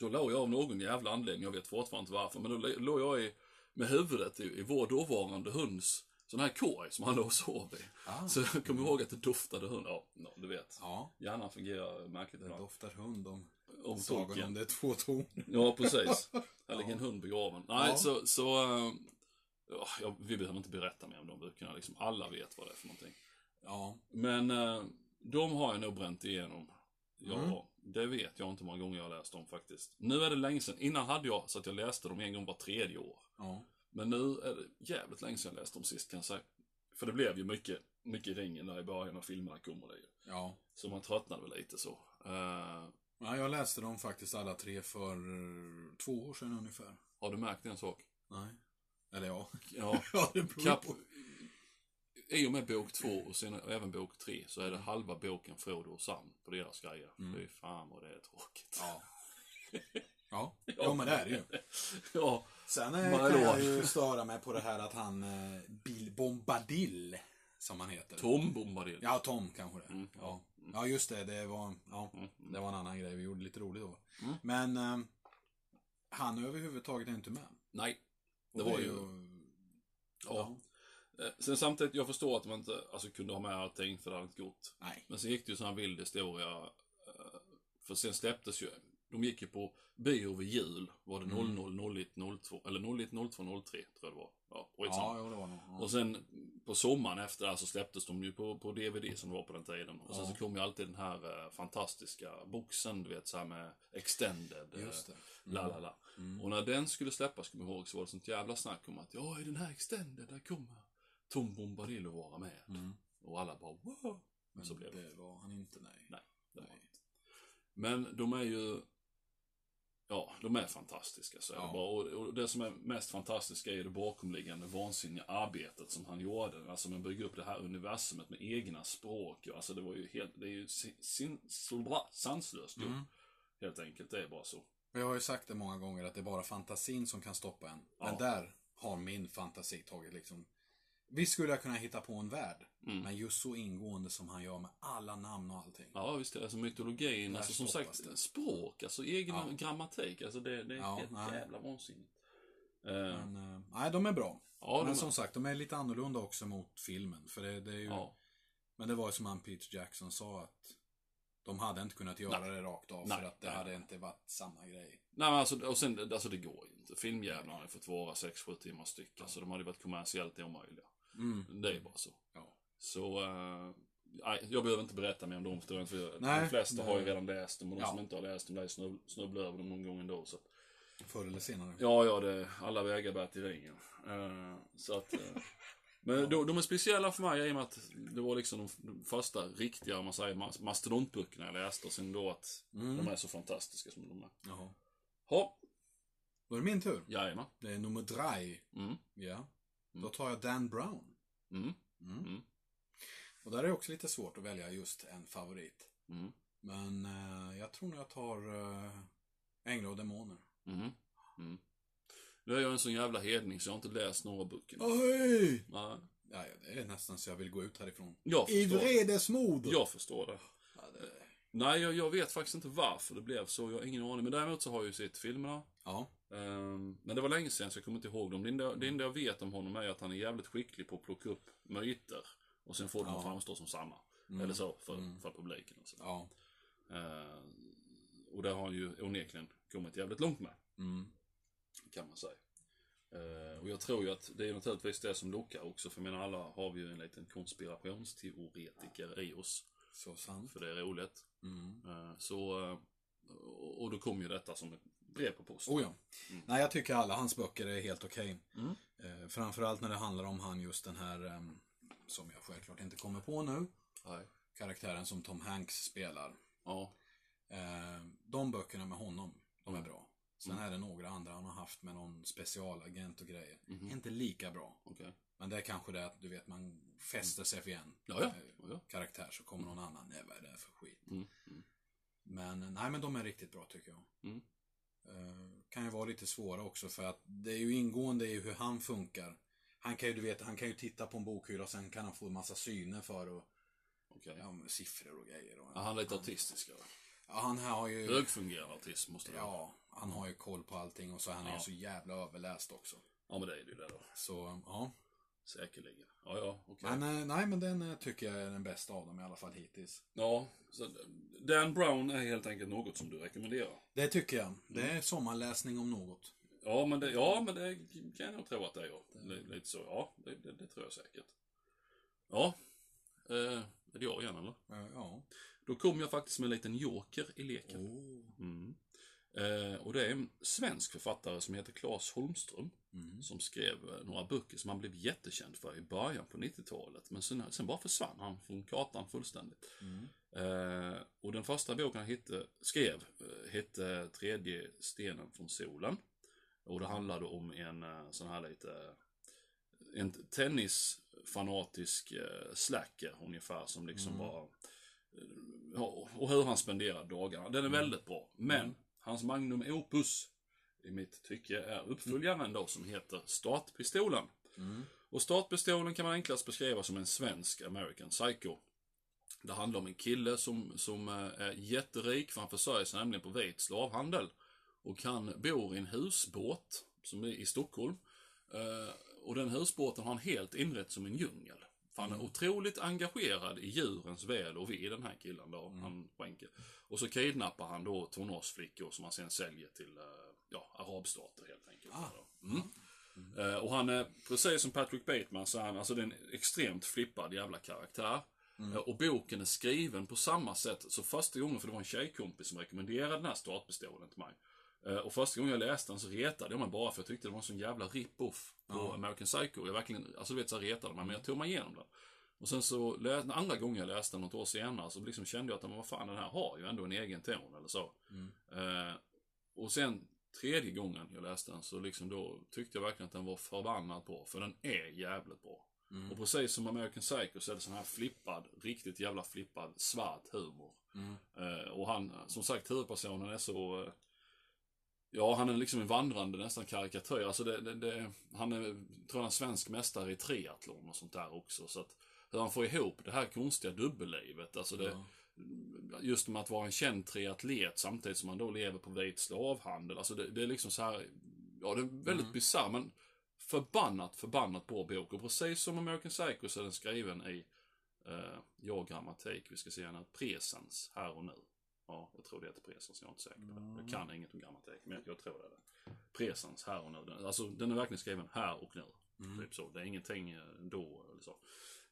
[SPEAKER 1] Då låg jag av någon jävla anledning, jag vet fortfarande inte varför, men då lå- låg jag i, med huvudet i, i vår dåvarande hunds sån här korg som han låg och sov i.
[SPEAKER 2] Ah.
[SPEAKER 1] Så jag kommer ihåg att det doftade hund. Ja, du vet.
[SPEAKER 2] Ja,
[SPEAKER 1] Hjärnan fungerar märkligt
[SPEAKER 2] det
[SPEAKER 1] ibland.
[SPEAKER 2] doftar hund om,
[SPEAKER 1] Om
[SPEAKER 2] sagan om det är två ton.
[SPEAKER 1] Ja, precis. Här ligger en hund begraven. Nej,
[SPEAKER 2] Ja.
[SPEAKER 1] så, så äh, ja, jag- vi behöver inte berätta mer om de böckerna. Liksom, alla vet vad det är för någonting.
[SPEAKER 2] Ja,
[SPEAKER 1] Men äh, de har jag nog bränt igenom. Ja,
[SPEAKER 2] Mm.
[SPEAKER 1] det vet jag inte hur många gånger jag har läst dem faktiskt. Nu är det länge sedan. Innan hade jag så att jag läste dem en gång var tredje år.
[SPEAKER 2] ja.
[SPEAKER 1] Men nu är det jävligt länge sedan jag läste dem sist kan jag säga. För det blev ju mycket, mycket ringen där i början när filmerna kom och det.
[SPEAKER 2] ja.
[SPEAKER 1] Så man tröttnade väl lite så. Eh,
[SPEAKER 2] Ja, jag läste dem faktiskt alla tre för två år sedan ungefär.
[SPEAKER 1] har du märkt en sak?
[SPEAKER 2] Nej. Eller ja.
[SPEAKER 1] Ja.
[SPEAKER 2] Ja, det beror
[SPEAKER 1] Kap-. I och med bok två och sen även bok tre så är det halva boken Frodo och Sam på deras grejer.
[SPEAKER 2] Mm.
[SPEAKER 1] Fy fan vad det är tråkigt.
[SPEAKER 2] Ja. Ja, ja men det är det ju.
[SPEAKER 1] Ja,
[SPEAKER 2] Sen eh, kan jag ju störa mig på det här att han, eh, Bill Bombadil, som han heter.
[SPEAKER 1] Tom Bombadil.
[SPEAKER 2] Ja, Tom kanske det.
[SPEAKER 1] Mm,
[SPEAKER 2] Ja. ja, just det. Det var, ja,
[SPEAKER 1] Mm,
[SPEAKER 2] det var en annan grej vi gjorde lite roligt då.
[SPEAKER 1] Mm.
[SPEAKER 2] Men eh, han är överhuvudtaget inte med.
[SPEAKER 1] Nej,
[SPEAKER 2] Och
[SPEAKER 1] det var
[SPEAKER 2] är
[SPEAKER 1] ju...
[SPEAKER 2] Ja.
[SPEAKER 1] Eh, Sen samtidigt, jag förstår att man inte alltså, kunde ha med allting för det hade inte gått.
[SPEAKER 2] Nej.
[SPEAKER 1] Men sen gick det ju sån här vild historia. eh, För sen släpptes ju, de gick ju på bio vid jul. Var det
[SPEAKER 2] Mm.
[SPEAKER 1] 00, 01, 02, eller 01, 02, 03 tror jag det var. Ja.
[SPEAKER 2] Ja, jo, det var nog. Ja.
[SPEAKER 1] Och sen på sommaren efter det så släpptes de ju på, på DVD som det var på den tiden. Och sen
[SPEAKER 2] Ja.
[SPEAKER 1] så kom ju alltid den här eh, fantastiska boxen, du vet, så här med extended. eh,
[SPEAKER 2] Just det.
[SPEAKER 1] La, la, la.
[SPEAKER 2] Mm.
[SPEAKER 1] Och när den skulle släppas, kommer jag ihåg, så var det sånt jävla snack om att ja, i den här extended, där kommer Tom Bombadil att vara med.
[SPEAKER 2] Mm.
[SPEAKER 1] Och alla bara wow.
[SPEAKER 2] Men
[SPEAKER 1] så blev det.
[SPEAKER 2] det var han inte, nej.
[SPEAKER 1] Nej, det var inte. Men de är ju, ja, de är fantastiska så
[SPEAKER 2] Ja.
[SPEAKER 1] det bara. Och, och det som är mest fantastiska är det bakomliggande vansinniga arbetet som han gjorde. Alltså man bygger upp det här universumet med egna språk. Alltså det var ju helt, det är ju sin, sin, så- sanslöst gjort.
[SPEAKER 2] Mm.
[SPEAKER 1] Helt enkelt, det är bara så.
[SPEAKER 2] Jag har ju sagt det många gånger att det är bara fantasin som kan stoppa en. Men
[SPEAKER 1] Ja.
[SPEAKER 2] där har min fantasi tagit liksom... Visst skulle jag kunna hitta på en värld.
[SPEAKER 1] Mm.
[SPEAKER 2] Men just så ingående som han gör med alla namn och allting.
[SPEAKER 1] Ja, visst. Alltså mytologin, alltså som sagt,
[SPEAKER 2] det.
[SPEAKER 1] språk, alltså egen
[SPEAKER 2] Ja.
[SPEAKER 1] grammatik. Alltså det, det är
[SPEAKER 2] Ja,
[SPEAKER 1] helt
[SPEAKER 2] nej.
[SPEAKER 1] jävla vansinnigt.
[SPEAKER 2] Men, eh, nej, de är bra.
[SPEAKER 1] ja,
[SPEAKER 2] men
[SPEAKER 1] de,
[SPEAKER 2] som sagt, de är lite annorlunda också mot filmen. För det, det är ju...
[SPEAKER 1] ja.
[SPEAKER 2] Men det var ju som han Peter Jackson sa att de hade inte kunnat göra
[SPEAKER 1] Nej.
[SPEAKER 2] det rakt av
[SPEAKER 1] Nej,
[SPEAKER 2] för att det
[SPEAKER 1] nej,
[SPEAKER 2] hade inte varit samma grej.
[SPEAKER 1] Nej, men alltså, och sen, alltså det går ju inte. Filmjävlarna har ju fått vara 6-7 timmar styck. Alltså de hade ju varit kommersiellt omöjliga.
[SPEAKER 2] Mm.
[SPEAKER 1] Det är bara så.
[SPEAKER 2] Ja.
[SPEAKER 1] Så, eh, nej, jag behöver inte berätta mer om dem för, för
[SPEAKER 2] Nej,
[SPEAKER 1] de flesta
[SPEAKER 2] det-
[SPEAKER 1] har ju redan läst dem och de
[SPEAKER 2] Ja.
[SPEAKER 1] som inte har läst dem lär snubb, snubbla över dem någon gång ändå. Så.
[SPEAKER 2] Förr eller senare.
[SPEAKER 1] Ja, ja, det, alla vägar bär till ringen. Eh, så att, eh, men de, de är speciella för mig i och med att det var liksom de, de första riktiga, man säger, mas- mastodontböckerna jag läste. Och sen då att
[SPEAKER 2] Mm.
[SPEAKER 1] de är så fantastiska som de är.
[SPEAKER 2] Jaha.
[SPEAKER 1] Ja,
[SPEAKER 2] Då är det min tur.
[SPEAKER 1] jajamän.
[SPEAKER 2] Det är nummer tre.
[SPEAKER 1] Mm,
[SPEAKER 2] Ja. Då
[SPEAKER 1] Mm.
[SPEAKER 2] tar jag Dan Brown.
[SPEAKER 1] mm,
[SPEAKER 2] Mm. Och där är det också lite svårt att välja just en favorit. Men eh, jag tror nog jag tar uh, Änglar och Demoner.
[SPEAKER 1] Nu är jag en sån jävla hedning så jag har inte läst några böcker.
[SPEAKER 2] Oj!
[SPEAKER 1] Nej,
[SPEAKER 2] Ja, ja, det är nästan så jag vill gå ut härifrån.
[SPEAKER 1] jag
[SPEAKER 2] I
[SPEAKER 1] förstår.
[SPEAKER 2] vredesmod!
[SPEAKER 1] Jag förstår det.
[SPEAKER 2] Ja, det...
[SPEAKER 1] Nej, jag, jag vet faktiskt inte varför det blev så. Jag har ingen aning. Men däremot så har jag ju sett filmerna.
[SPEAKER 2] ja.
[SPEAKER 1] Ehm, men det var länge sedan så jag kommer inte ihåg dem. Det enda, det enda jag vet om honom är att han är jävligt skicklig på att plocka upp myter. Och sen får de
[SPEAKER 2] Ja.
[SPEAKER 1] framstå som samma.
[SPEAKER 2] Mm.
[SPEAKER 1] Eller så, för,
[SPEAKER 2] Mm.
[SPEAKER 1] för publiken. Och, så.
[SPEAKER 2] Ja.
[SPEAKER 1] Ehm, och det har han ju onekligen kommit jävligt långt med.
[SPEAKER 2] Mm.
[SPEAKER 1] Kan man säga. Ehm, och jag tror ju att det är naturligtvis det som lockar också. För jag menar, alla har vi ju en liten konspirationsteoretiker i oss.
[SPEAKER 2] Så sant.
[SPEAKER 1] För det är roligt. Ehm, så, eh, och då kom ju detta som brev på post.
[SPEAKER 2] Oh ja.
[SPEAKER 1] Mm.
[SPEAKER 2] Nej, jag tycker alla hans böcker är helt okej.
[SPEAKER 1] Mm.
[SPEAKER 2] Eh, framförallt när det handlar om han just den här, ehm, som jag självklart inte kommer på nu,
[SPEAKER 1] Nej.
[SPEAKER 2] karaktären som Tom Hanks spelar.
[SPEAKER 1] Ja.
[SPEAKER 2] Eh, de böckerna med honom, de är
[SPEAKER 1] Mm.
[SPEAKER 2] bra. Sen
[SPEAKER 1] Mm.
[SPEAKER 2] är det några andra han har haft med någon specialagent och grejer.
[SPEAKER 1] Mhm.
[SPEAKER 2] Inte lika bra.
[SPEAKER 1] Okej.
[SPEAKER 2] Men det är kanske det att du vet, man fäster sig vid en
[SPEAKER 1] Ja, ja.
[SPEAKER 2] eh,
[SPEAKER 1] ja,
[SPEAKER 2] karaktär så kommer någon annan. Nej, vad är det för skit?
[SPEAKER 1] Mm. Mm.
[SPEAKER 2] Men nej, men de är riktigt bra tycker jag.
[SPEAKER 1] Mm.
[SPEAKER 2] Eh, kan ju vara lite svåra också för att det är ju ingående i hur han funkar. Han kan ju, du vet, han kan ju titta på en bokhylla och sen kan han få en massa syner för och,
[SPEAKER 1] Okej.
[SPEAKER 2] ja, siffror och grejer. Och,
[SPEAKER 1] Ja, han är lite autistisk eller?
[SPEAKER 2] Ja, han har ju...
[SPEAKER 1] Högfungerande autism måste det vara.
[SPEAKER 2] Ja, han har ju koll på allting och så är han
[SPEAKER 1] Ja.
[SPEAKER 2] ju så jävla överläst också.
[SPEAKER 1] Ja, men det är det ju det då.
[SPEAKER 2] Så, ja.
[SPEAKER 1] Säkerligen. Ja, ja, okej.
[SPEAKER 2] Men eh, nej, men den eh, tycker jag är den bästa av dem i alla fall hittills.
[SPEAKER 1] Ja, så Dan Brown är helt enkelt något som du rekommenderar.
[SPEAKER 2] Det tycker jag. Det
[SPEAKER 1] Mm.
[SPEAKER 2] är sommarläsning om något.
[SPEAKER 1] Ja, men det, ja, men det kan jag tro att det är. Lite så, ja. Det, det, det tror jag säkert. Ja. Eh, är det jag igen eller?
[SPEAKER 2] Eh, ja.
[SPEAKER 1] Då kom jag faktiskt med en liten joker i leken.
[SPEAKER 2] Oh.
[SPEAKER 1] Mm. Eh, och det är en svensk författare som heter Claes Holmström.
[SPEAKER 2] Mm.
[SPEAKER 1] Som skrev eh, några böcker som han blev jättekänd för i början på 90-talet. Men sen, sen bara försvann han från kartan fullständigt.
[SPEAKER 2] Mm.
[SPEAKER 1] Eh, och den första boken han hitte, skrev eh, hette Tredje stenen från solen. Och det handlade om en sån här lite, en tennisfanatisk eh, slacker ungefär som liksom
[SPEAKER 2] Mm.
[SPEAKER 1] var, ja, och hur han spenderar dagarna. Den är väldigt bra. Men
[SPEAKER 2] Mm
[SPEAKER 1] hans magnum opus i mitt tycke är uppföljaren då som heter Startpistolen.
[SPEAKER 2] Mm.
[SPEAKER 1] Och Startpistolen kan man enklast beskriva som en svensk American Psycho. Det handlar om en kille som, som eh, är jätterik, för han försörjer sig nämligen på vit slavhandel. Och han bor i en husbåt, som är i Stockholm. Eh, och den husbåten har han helt inrett som en djungel. För han är otroligt engagerad i djurens väl och ve, den här killen då, han skänker. Och så kidnappar han då tonårsflickor som han sen säljer till, eh, ja, arabstater helt enkelt.
[SPEAKER 2] Ah.
[SPEAKER 1] Mm. Eh, och han är, precis som Patrick Bateman, så är han, alltså det är en extremt flippad jävla karaktär. Eh, och boken är skriven på samma sätt. Så första gången, för det var en tjejkompis som rekommenderade den här startpistolen till mig. Eh, och första gången jag läste den så retade jag mig bara för jag tyckte det var en sån jävla rip-off på
[SPEAKER 2] Ja.
[SPEAKER 1] American Psycho. Jag verkligen, alltså du vet så retade mig, men jag tog mig igenom den. Och sen så, andra gången jag läste den något år senare, så liksom kände jag att, men vad fan, den här har ju ändå en egen ton eller så.
[SPEAKER 2] Mm.
[SPEAKER 1] Eh, och sen tredje gången jag läste den så liksom då tyckte jag verkligen att den var förbannat bra. För den är jävligt bra.
[SPEAKER 2] Mm.
[SPEAKER 1] Och precis som American Psycho så är det sån här flippad, riktigt jävla flippad, svart humor.
[SPEAKER 2] Mm.
[SPEAKER 1] Eh, och han, som sagt, huvudpersonen är så... Eh, ja, han är liksom en vandrande nästan karikatyr. Alltså det, det, det, han är, tror jag, en svensk mästare i triathlon och sånt där också. Så att hur han får ihop det här konstiga dubbellivet. Alltså det,
[SPEAKER 2] Ja.
[SPEAKER 1] just med att vara en känd triatlet samtidigt som man då lever på vit slavhandel. Alltså det, det är liksom så här, ja det är väldigt
[SPEAKER 2] Mm.
[SPEAKER 1] bisarrt men förbannat, förbannat bra bok. Och precis som American Psycho så är den skriven i, eh, ja grammatik, vi ska se här, presens, här och nu. Ja, jag tror det heter presens, jag är inte säker på det. Jag kan inget om grammatik, men jag, tror det är det. Presens, här och nu. Den, alltså den är verkligen skriven här och nu.
[SPEAKER 2] Mm.
[SPEAKER 1] Typ så. Det är ingenting eh, då eller så.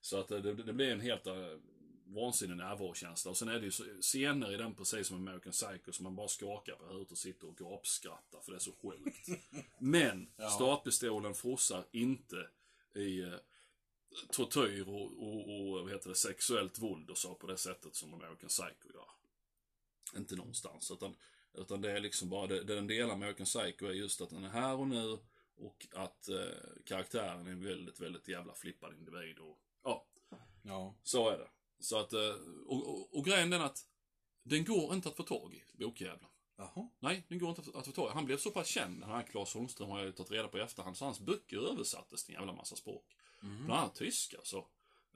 [SPEAKER 1] Så att eh, det, det blir en helt uh, vansinnig närvarokänsla. Och sen är det ju scener i den precis som American Psycho som man bara skakar på huvudet och sitter och gapskrattar för det är så sjukt. Men
[SPEAKER 2] Ja.
[SPEAKER 1] startpistolen frossar inte i uh, tortyr och, och, och vad heter det, sexuellt våld och så på det sättet som American Psycho gör. Inte någonstans. Utan, utan det är liksom bara, det, det den delar American Psycho är just att den är här och nu och att eh, karaktären är en väldigt, väldigt jävla flippad individ. Och, ja,
[SPEAKER 2] Ja.
[SPEAKER 1] så är det. Så att, eh, och, och, och grejen är att den går inte att få tag i, bokjäveln.
[SPEAKER 2] Jaha.
[SPEAKER 1] Nej, den går inte att få tag i. Han blev så pass känd, den här Claes Holmström har jag ju tagit reda på i efterhand, så hans böcker översattes till en jävla massa språk.
[SPEAKER 2] Mm.
[SPEAKER 1] Bland annat tyska så.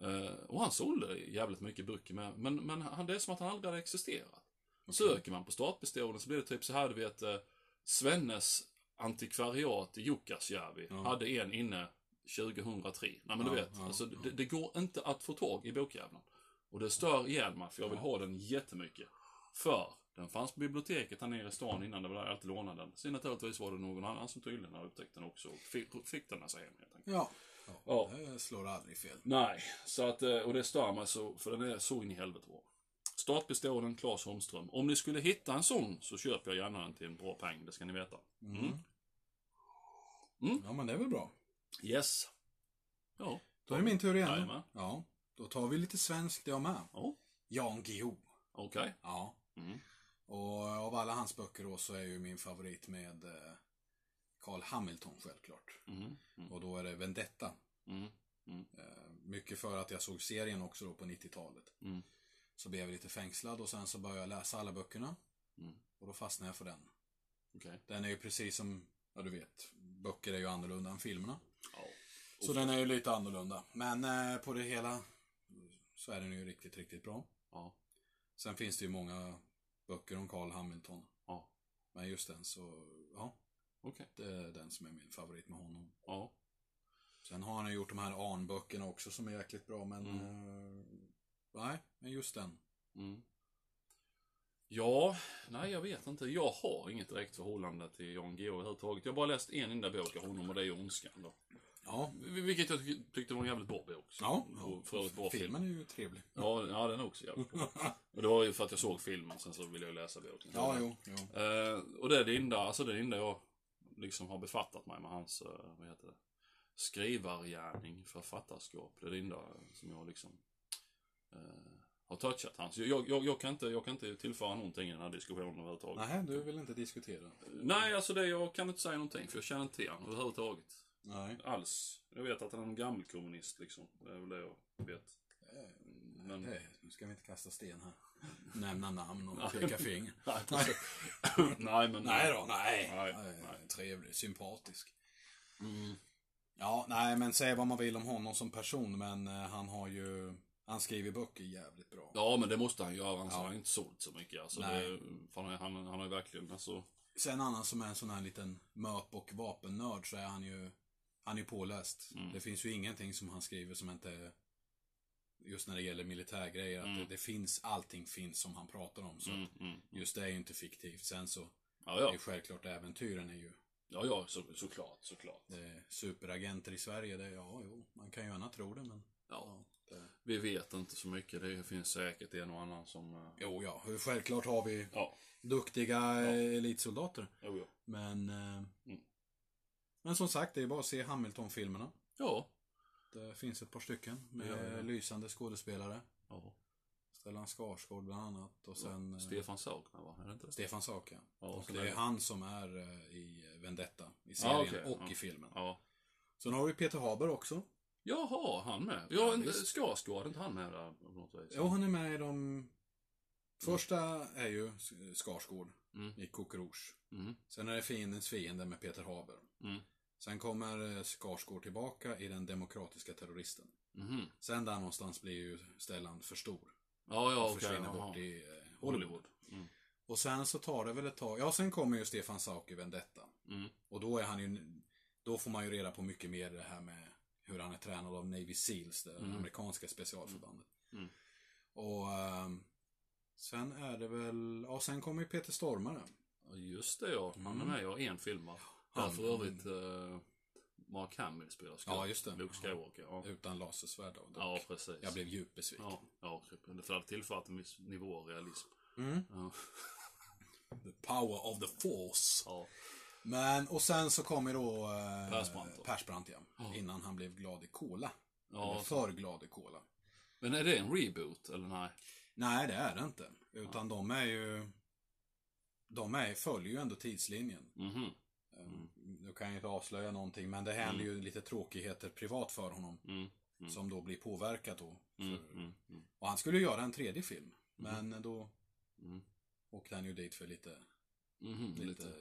[SPEAKER 1] Eh, och han sålde jävligt mycket böcker med, men, men han, det är som att han aldrig hade existerat. Söker man på startpistolen så blir det typ så här, du vet, eh, Svennes antikvariat i Jukkasjärvi
[SPEAKER 2] Ja.
[SPEAKER 1] hade en inne 2003. Nej men du
[SPEAKER 2] Ja,
[SPEAKER 1] vet,
[SPEAKER 2] ja,
[SPEAKER 1] alltså,
[SPEAKER 2] ja.
[SPEAKER 1] det, det går inte att få tag i bokjäveln. Och det stör ihjäl mig, för jag vill
[SPEAKER 2] Ja.
[SPEAKER 1] ha den jättemycket. För den fanns på biblioteket här nere i stan innan, det var där jag alltid lånade den. Sen naturligtvis var det någon annan som tydligen har upptäckt den också och fick, fick den med sig hem helt enkelt.
[SPEAKER 2] Ja.
[SPEAKER 1] Ja.
[SPEAKER 2] Det slår aldrig fel.
[SPEAKER 1] Nej, så att, eh, och det stör mig så, för den är så in i helvete bra. Startpistolen, Claes Holmström. Om ni skulle hitta en sån så köper jag gärna den till en bra peng, det ska ni veta.
[SPEAKER 2] Mm.
[SPEAKER 1] Mm.
[SPEAKER 2] Ja, men det är väl bra.
[SPEAKER 1] Yes. Ja.
[SPEAKER 2] Då är det min tur igen.
[SPEAKER 1] Jajamän.
[SPEAKER 2] Ja. Då tar vi lite svenskt jag med.
[SPEAKER 1] Ja.
[SPEAKER 2] Jan Guillou.
[SPEAKER 1] Okej.
[SPEAKER 2] Ja.
[SPEAKER 1] Mm.
[SPEAKER 2] Och av alla hans böcker då så är ju min favorit med eh, Carl Hamilton självklart.
[SPEAKER 1] Mm. Mm.
[SPEAKER 2] Och då är det Vendetta.
[SPEAKER 1] Mm.
[SPEAKER 2] Eh, mycket för att jag såg serien också då på 90-talet. Så blev jag lite fängslad och sen så började jag läsa alla böckerna.
[SPEAKER 1] Mm.
[SPEAKER 2] Och då fastnade jag för den.
[SPEAKER 1] Okej.
[SPEAKER 2] Den är ju precis som, ja du vet, böcker är ju annorlunda än filmerna.
[SPEAKER 1] Ja.
[SPEAKER 2] Så den är ju lite annorlunda. Men eh, på det hela så är den ju riktigt, riktigt bra.
[SPEAKER 1] Ja.
[SPEAKER 2] Sen finns det ju många böcker om Carl Hamilton.
[SPEAKER 1] Ja.
[SPEAKER 2] Men just den så, ja.
[SPEAKER 1] Okej.
[SPEAKER 2] Det är den som är min favorit med honom.
[SPEAKER 1] Ja.
[SPEAKER 2] Sen har han ju gjort de här Arn-böckerna också som är jäkligt bra, men...
[SPEAKER 1] Mm.
[SPEAKER 2] Nej, men just den.
[SPEAKER 1] Mm. Ja, nej jag vet inte. Jag har inget direkt förhållande till Jan Guillou överhuvudtaget. Jag har bara läst en enda bok av honom och det är Ondskan då.
[SPEAKER 2] Ja,
[SPEAKER 1] Vilket jag ty- tyckte var en jävligt bra bok.
[SPEAKER 2] ja.
[SPEAKER 1] Och för övrigt bra film.
[SPEAKER 2] Filmen är ju trevlig.
[SPEAKER 1] Ja, ja, den är också jävligt bra. Och det var ju för att jag såg filmen, sen så ville jag läsa boken.
[SPEAKER 2] Ja, jo, jo.
[SPEAKER 1] Eh, och det är det enda, alltså det är det enda jag liksom har befattat mig med hans, eh, vad heter det, skrivargärning, författarskap. Det är det enda som jag liksom har touchat hans. Jag, jag, jag, kan inte, jag kan inte tillföra någonting i den här diskussionen överhuvudtaget.
[SPEAKER 2] Nej, du vill inte diskutera?
[SPEAKER 1] Nej, alltså det, jag kan inte säga någonting för jag känner inte till honom överhuvudtaget.
[SPEAKER 2] Nej.
[SPEAKER 1] Alls. Jag vet att han är en gammal kommunist liksom. Det är väl det jag vet. Men...
[SPEAKER 2] Det, nu ska vi inte kasta sten här. Nämna namn och peka finger.
[SPEAKER 1] Nej, nej, men...
[SPEAKER 2] Nej då, nej.
[SPEAKER 1] Nej,
[SPEAKER 2] nej. Trevlig, sympatisk.
[SPEAKER 1] Mm.
[SPEAKER 2] Ja, nej, men säg vad man vill om honom som person, men eh, han har ju... Han skriver böcker jävligt bra.
[SPEAKER 1] Ja, men det måste han göra. Annars
[SPEAKER 2] Ja.
[SPEAKER 1] har han inte sålt så mycket. Alltså, det, fan, han, han har ju verkligen, alltså...
[SPEAKER 2] Sen annan som är en sån här liten möp och vapennörd så är han ju... Han är påläst.
[SPEAKER 1] Mm.
[SPEAKER 2] Det finns ju ingenting som han skriver som inte är... Just när det gäller militärgrejer, att
[SPEAKER 1] Mm.
[SPEAKER 2] det, det finns, allting finns som han pratar om. Så
[SPEAKER 1] Mm, mm.
[SPEAKER 2] just det är ju inte fiktivt. Sen så,
[SPEAKER 1] Ja,
[SPEAKER 2] är
[SPEAKER 1] ja.
[SPEAKER 2] ju självklart äventyren är ju...
[SPEAKER 1] Ja, ja, så, såklart, såklart.
[SPEAKER 2] Det är superagenter i Sverige, det, ja, jo, man kan ju gärna tro det, men...
[SPEAKER 1] Ja. Vi vet inte så mycket. Det finns säkert en och annan som... eh,
[SPEAKER 2] jo, ja, självklart har vi
[SPEAKER 1] Ja,
[SPEAKER 2] duktiga eh, elitsoldater.
[SPEAKER 1] jo, jo.
[SPEAKER 2] Men... Eh,
[SPEAKER 1] Mm.
[SPEAKER 2] Men som sagt, det är bara att se Hamilton-filmerna.
[SPEAKER 1] Ja.
[SPEAKER 2] Det finns ett par stycken med
[SPEAKER 1] Ja, ja.
[SPEAKER 2] lysande skådespelare.
[SPEAKER 1] ja.
[SPEAKER 2] Stellan Skarsgård bland annat. Och sen eh,
[SPEAKER 1] Stefan Saukner, va? Är det inte?
[SPEAKER 2] Stefan Sauk, ja.
[SPEAKER 1] Ja,
[SPEAKER 2] och det
[SPEAKER 1] är det-
[SPEAKER 2] han som är i Vendetta, i serien
[SPEAKER 1] okej,
[SPEAKER 2] och
[SPEAKER 1] ja.
[SPEAKER 2] i filmen.
[SPEAKER 1] Ja.
[SPEAKER 2] Sen har vi Peter Haber också.
[SPEAKER 1] Jaha, han med?
[SPEAKER 2] Ja,
[SPEAKER 1] Ja. Skarsgård, är inte han med där på något vis?
[SPEAKER 2] Jo, han är med i de... Första är ju Skarsgård
[SPEAKER 1] Mm.
[SPEAKER 2] i Coquerouge.
[SPEAKER 1] Mm.
[SPEAKER 2] Sen är det Fiendens fiende med Peter Haber.
[SPEAKER 1] Mm.
[SPEAKER 2] Sen kommer eh, Skarsgård tillbaka i Den demokratiska terroristen.
[SPEAKER 1] Mhm.
[SPEAKER 2] Sen där någonstans blir ju Stellan för stor.
[SPEAKER 1] Ja, ja,
[SPEAKER 2] och
[SPEAKER 1] okej.
[SPEAKER 2] försvinner
[SPEAKER 1] jaha.
[SPEAKER 2] bort i eh, Hollywood.
[SPEAKER 1] Hollywood. Mm.
[SPEAKER 2] Och sen så tar det väl ett tag. Ja, sen kommer ju Stefan Sauk i Vendetta.
[SPEAKER 1] Mm.
[SPEAKER 2] Och då är han ju... Då får man ju reda på mycket mer det här med hur han är tränad av Navy Seals, det
[SPEAKER 1] Mm.
[SPEAKER 2] amerikanska specialförbandet.
[SPEAKER 1] Mm.
[SPEAKER 2] Och ehm, sen är det väl... Ja, sen kommer ju Peter Stormare.
[SPEAKER 1] Just det, ja. Han är
[SPEAKER 2] Mm.
[SPEAKER 1] med i en film, va?
[SPEAKER 2] Han-
[SPEAKER 1] för övrigt uh, Mark Hamill spelar skål.
[SPEAKER 2] Ja, just det.
[SPEAKER 1] Luke Skywalker, ja.
[SPEAKER 2] Utan lasersvärd då.
[SPEAKER 1] Ja, precis.
[SPEAKER 2] Jag blev djupt besviken.
[SPEAKER 1] Ja, ja, för det hade tillfört en viss nivå av realism.
[SPEAKER 2] Mm.
[SPEAKER 1] Ja.
[SPEAKER 2] The power of the force.
[SPEAKER 1] ja.
[SPEAKER 2] Men, och sen så kommer då... Eh,
[SPEAKER 1] Persbrandt då.
[SPEAKER 2] Persbrandt, ja.
[SPEAKER 1] Ja.
[SPEAKER 2] Innan han blev glad i cola.
[SPEAKER 1] ja
[SPEAKER 2] Eller för glad i cola.
[SPEAKER 1] Men är det en reboot, eller nej?
[SPEAKER 2] Nej, det är det inte. Utan de är ju... De är, följer ju ändå tidslinjen.
[SPEAKER 1] Mhm.
[SPEAKER 2] Mm. Nu kan jag inte avslöja någonting, men det händer ju lite tråkigheter privat för honom.
[SPEAKER 1] Mm. Mm.
[SPEAKER 2] Som då blir påverkat då.
[SPEAKER 1] Mm.
[SPEAKER 2] För,
[SPEAKER 1] Mm. Mm.
[SPEAKER 2] och han skulle ju göra en tredje film. Men då
[SPEAKER 1] Mm.
[SPEAKER 2] åkte han ju dit för lite...
[SPEAKER 1] Mhm.
[SPEAKER 2] lite
[SPEAKER 1] Lite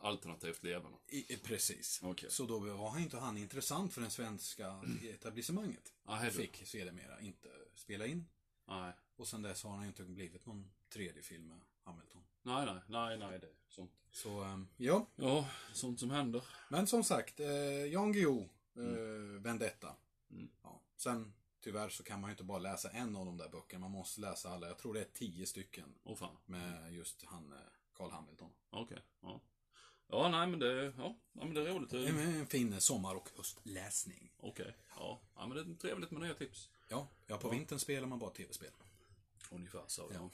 [SPEAKER 1] alternativt levande.
[SPEAKER 2] i, precis.
[SPEAKER 1] Okej.
[SPEAKER 2] Så då var han inte han intressant för den svenska etablissemanget.
[SPEAKER 1] Då.
[SPEAKER 2] Fick sedermera inte spela in.
[SPEAKER 1] Nej.
[SPEAKER 2] Och sen dess har han inte blivit någon tredje film med Hamilton.
[SPEAKER 1] Nej, nej, nej, nej, det är sånt.
[SPEAKER 2] Så, ehm, ja.
[SPEAKER 1] Ja, sånt som händer.
[SPEAKER 2] Men som sagt, eh, Jan Guillou, eh, Vendetta.
[SPEAKER 1] Mm.
[SPEAKER 2] Ja. Sen, tyvärr så kan man ju inte bara läsa en av de där böckerna. Man måste läsa alla. Jag tror det är tio stycken.
[SPEAKER 1] Åh fan.
[SPEAKER 2] Med just han, eh, Carl Hamilton.
[SPEAKER 1] Okej. Ja. Ja, nej men det, ja, ja, men det är roligt.
[SPEAKER 2] En, en fin sommar och höstläsning.
[SPEAKER 1] Okej. Ja. ja, men det är trevligt med nya tips.
[SPEAKER 2] Ja, ja på vintern spelar man bara tv-spel.
[SPEAKER 1] Ungefär så,
[SPEAKER 2] Ja.
[SPEAKER 1] ja.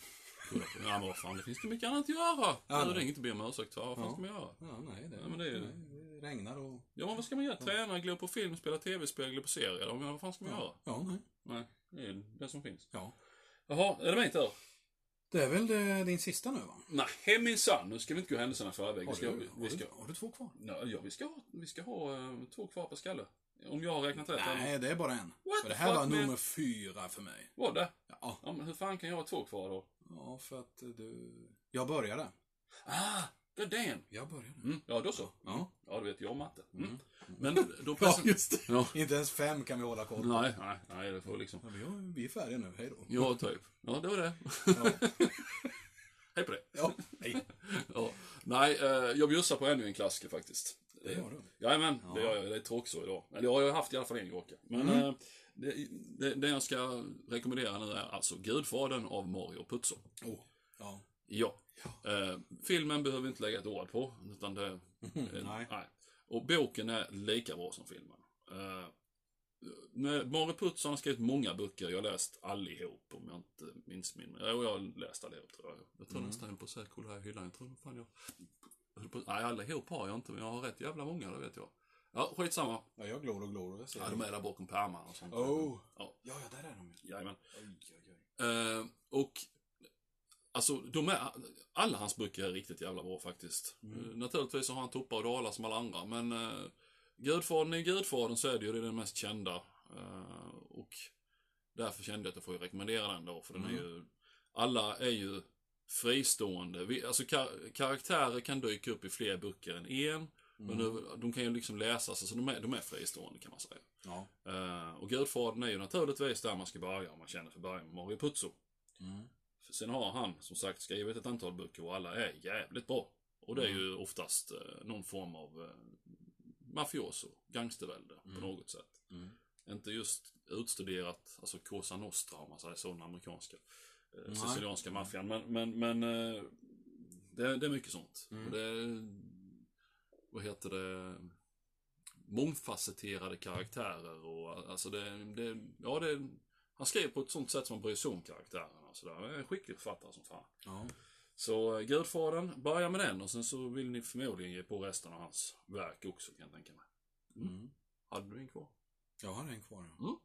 [SPEAKER 1] Ja, men vad fan, det finns det mycket annat att göra.
[SPEAKER 2] Ja,
[SPEAKER 1] det är
[SPEAKER 2] nej.
[SPEAKER 1] inget att be om ursäkt för. Vad fan
[SPEAKER 2] Ja.
[SPEAKER 1] ska man göra?
[SPEAKER 2] Ja, nej, det,
[SPEAKER 1] Ja, men det är-
[SPEAKER 2] nej, det regnar och...
[SPEAKER 1] Ja, men vad ska man göra? Träna, glo på film, spela tv-spel, glo på serier? Ja, men vad fan ska man göra?
[SPEAKER 2] Ja, nej.
[SPEAKER 1] Nej, det är det som finns.
[SPEAKER 2] Ja.
[SPEAKER 1] Jaha, är det min tur?
[SPEAKER 2] Det är väl det, din sista nu va?
[SPEAKER 1] Nej, minsann. Nu ska vi inte gå händelserna i förväg.
[SPEAKER 2] Har
[SPEAKER 1] ska,
[SPEAKER 2] du,
[SPEAKER 1] vi,
[SPEAKER 2] har,
[SPEAKER 1] vi ska,
[SPEAKER 2] du, har du två kvar?
[SPEAKER 1] ja, ja, vi ska vi ska ha eh, två kvar på skalle. Om jag har räknat rätt. eller?
[SPEAKER 2] Nej, det är bara en.
[SPEAKER 1] What
[SPEAKER 2] För det här var
[SPEAKER 1] man?
[SPEAKER 2] nummer fyra för mig.
[SPEAKER 1] Var det?
[SPEAKER 2] Ja,
[SPEAKER 1] Ja, men hur fan kan jag ha två kvar då?
[SPEAKER 2] ja för att du... Jag började.
[SPEAKER 1] Ah, god damn.
[SPEAKER 2] Jag började.
[SPEAKER 1] Mm, ja, då så.
[SPEAKER 2] Ja.
[SPEAKER 1] Ja, du vet, jag och matte. Mm.
[SPEAKER 2] Mm.
[SPEAKER 1] Men då
[SPEAKER 2] Ja, just det.
[SPEAKER 1] Ja.
[SPEAKER 2] Inte ens fem kan vi hålla koll på.
[SPEAKER 1] Nej, nej, nej, det får liksom...
[SPEAKER 2] Ja, vi, har, vi är färdiga nu, hej då.
[SPEAKER 1] Ja, typ. Ja, det var det.
[SPEAKER 2] Ja.
[SPEAKER 1] Hej på det.
[SPEAKER 2] Ja, hej.
[SPEAKER 1] Ja. Nej, eh, jag bjussar på ännu en klassiker faktiskt.
[SPEAKER 2] Det gör du.
[SPEAKER 1] Jajamän,
[SPEAKER 2] Ja.
[SPEAKER 1] det gör jag. Det är tråkigt idag. Eller jag har ju haft i alla fall en gårka. Men
[SPEAKER 2] Mm.
[SPEAKER 1] eh, det, det, det jag ska rekommendera nu är alltså Gudfadern av Mario Puzo.
[SPEAKER 2] Oh. Ja.
[SPEAKER 1] Ja. Eh, filmen behöver vi inte lägga ett ord på. Utan det, eh,
[SPEAKER 2] Nej.
[SPEAKER 1] Och boken är lika bra som filmen. Eh, Mario Puzo har skrivit många böcker. Jag har läst allihop om jag inte minns mindre. Jo, jag har läst allihop tror jag. Jag tror
[SPEAKER 2] Mm.
[SPEAKER 1] nästan höll på kolla här i hyllan. Jag tror fan jag Nej, allihop har jag inte, men jag har rätt jävla många, det vet jag. Ja, skitsamma.
[SPEAKER 2] Ja, jag glor och glor. Jag ser
[SPEAKER 1] Ja, de är där bakom pärmar och sånt.
[SPEAKER 2] Oh.
[SPEAKER 1] Ja,
[SPEAKER 2] Ja, ja, där är de ju.
[SPEAKER 1] jajamän.
[SPEAKER 2] Oj, oj, oj.
[SPEAKER 1] Eh, och Alltså, de är, alla hans böcker är riktigt jävla bra faktiskt.
[SPEAKER 2] Mm.
[SPEAKER 1] Eh, naturligtvis så har han toppar och dalar som alla andra, men uh, Gudfadern i Gudfadern så är det ju den mest kända. Eh, och därför kände jag att jag får rekommendera den då, för den är
[SPEAKER 2] Mm.
[SPEAKER 1] ju, alla är ju fristående. Vi, alltså kar karaktärer kan dyka upp i fler böcker än en. Men
[SPEAKER 2] Mm.
[SPEAKER 1] nu, de kan ju liksom läsas, alltså de är, de är fristående kan man säga.
[SPEAKER 2] Ja.
[SPEAKER 1] Eh, och Gudfadern är ju naturligtvis där man ska börja om man känner för början med Mario Puzo.
[SPEAKER 2] Mm.
[SPEAKER 1] Sen har han som sagt skrivit ett antal böcker och alla är jävligt bra. Och det är ju oftast eh, någon form av eh, mafioso, gangstervälde på något sätt.
[SPEAKER 2] Mm.
[SPEAKER 1] Inte just utstuderat, alltså Cosa Nostra om man säger så, den amerikanska. Eh, sicilianska maffian. Men, men, men eh, det, det är mycket sånt.
[SPEAKER 2] Mm.
[SPEAKER 1] Och det är, vad heter det, mångfacetterade karaktärer och alltså det, det ja det, han skriver på ett sånt sätt som man bryr sig om karaktärerna och sådär. Han är en skicklig författare som fan.
[SPEAKER 2] Ja.
[SPEAKER 1] Så eh, Gudfadern, börja med den och sen så vill ni förmodligen ge på resten av hans verk också kan jag tänka mig.
[SPEAKER 2] Mm.
[SPEAKER 1] Hade du en kvar?
[SPEAKER 2] Jag har en kvar.
[SPEAKER 1] Mm.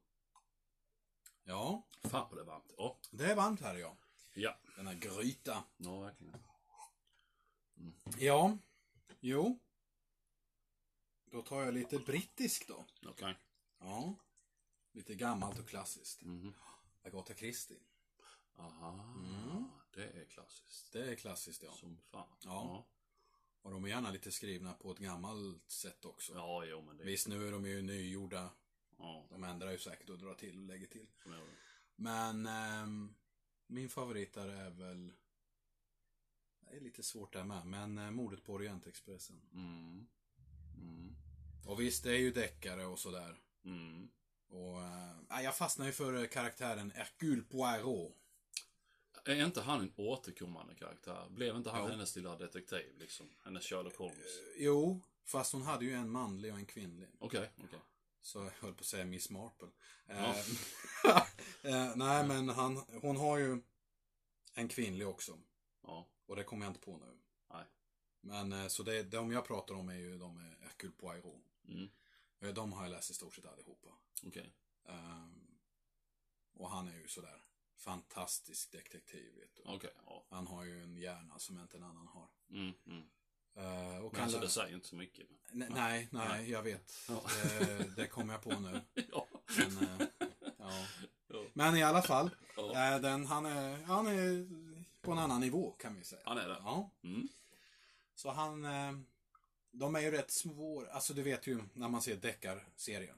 [SPEAKER 2] Ja,
[SPEAKER 1] Fan vad det är varmt. Ja.
[SPEAKER 2] det är varmt här ja.
[SPEAKER 1] Ja.
[SPEAKER 2] Denna gryta.
[SPEAKER 1] Ja, verkligen.
[SPEAKER 2] Ja, jo. Då tar jag lite brittisk då.
[SPEAKER 1] Okej.
[SPEAKER 2] Ja. Lite gammalt och klassiskt.
[SPEAKER 1] Mhm.
[SPEAKER 2] Agatha Christie.
[SPEAKER 1] Aha.
[SPEAKER 2] Mm.
[SPEAKER 1] Det är klassiskt.
[SPEAKER 2] Det är klassiskt ja.
[SPEAKER 1] Som fan.
[SPEAKER 2] Ja. Och de är gärna lite skrivna på ett gammalt sätt också.
[SPEAKER 1] Ja, jo men det
[SPEAKER 2] Visst, nu är de ju nygjorda.
[SPEAKER 1] Ja,
[SPEAKER 2] De ändrar ju säkert och drar till och lägger till.
[SPEAKER 1] förmodligen.
[SPEAKER 2] Men ehm, min favorit är väl... Det är lite svårt där med, men eh, mordet på Orientexpressen.
[SPEAKER 1] Mm. Mm.
[SPEAKER 2] Och visst, det är ju deckare och sådär.
[SPEAKER 1] Mm.
[SPEAKER 2] Och eh, jag fastnar ju för eh, karaktären Hercule Poirot.
[SPEAKER 1] Är inte han en återkommande karaktär? Blev inte han
[SPEAKER 2] Jo.
[SPEAKER 1] hennes lilla detektiv liksom? Hennes Sherlock Holmes?
[SPEAKER 2] Eh, Jo, fast hon hade ju en manlig och en kvinnlig.
[SPEAKER 1] Okej, okej.
[SPEAKER 2] Så jag höll på att säga Miss Marple.
[SPEAKER 1] Ja.
[SPEAKER 2] Eh, nej, men han, hon har ju en kvinnlig också.
[SPEAKER 1] Ja.
[SPEAKER 2] Och det kommer jag inte på nu.
[SPEAKER 1] Nej.
[SPEAKER 2] Men så det, de jag pratar om är ju de med Hercule Poirot.
[SPEAKER 1] Mm.
[SPEAKER 2] De har jag läst i stort sett allihopa.
[SPEAKER 1] Okej.
[SPEAKER 2] Ehm, och han är ju sådär fantastisk detektiv, vet du.
[SPEAKER 1] Okej, ja.
[SPEAKER 2] Han har ju en hjärna som inte en annan har.
[SPEAKER 1] Mm, mm.
[SPEAKER 2] Eh, och
[SPEAKER 1] Men alltså det säger inte så mycket.
[SPEAKER 2] Nej, nej, nej, jag vet.
[SPEAKER 1] Ja.
[SPEAKER 2] Det, det kommer jag på nu.
[SPEAKER 1] ja.
[SPEAKER 2] Men, eh, ja. Men i alla fall. eh, Den, han, är, han är på en annan nivå kan vi säga.
[SPEAKER 1] Han är det.
[SPEAKER 2] Ja.
[SPEAKER 1] Mm.
[SPEAKER 2] Så han... eh, De är ju rätt svåra. Alltså du vet ju när man ser deckarserier.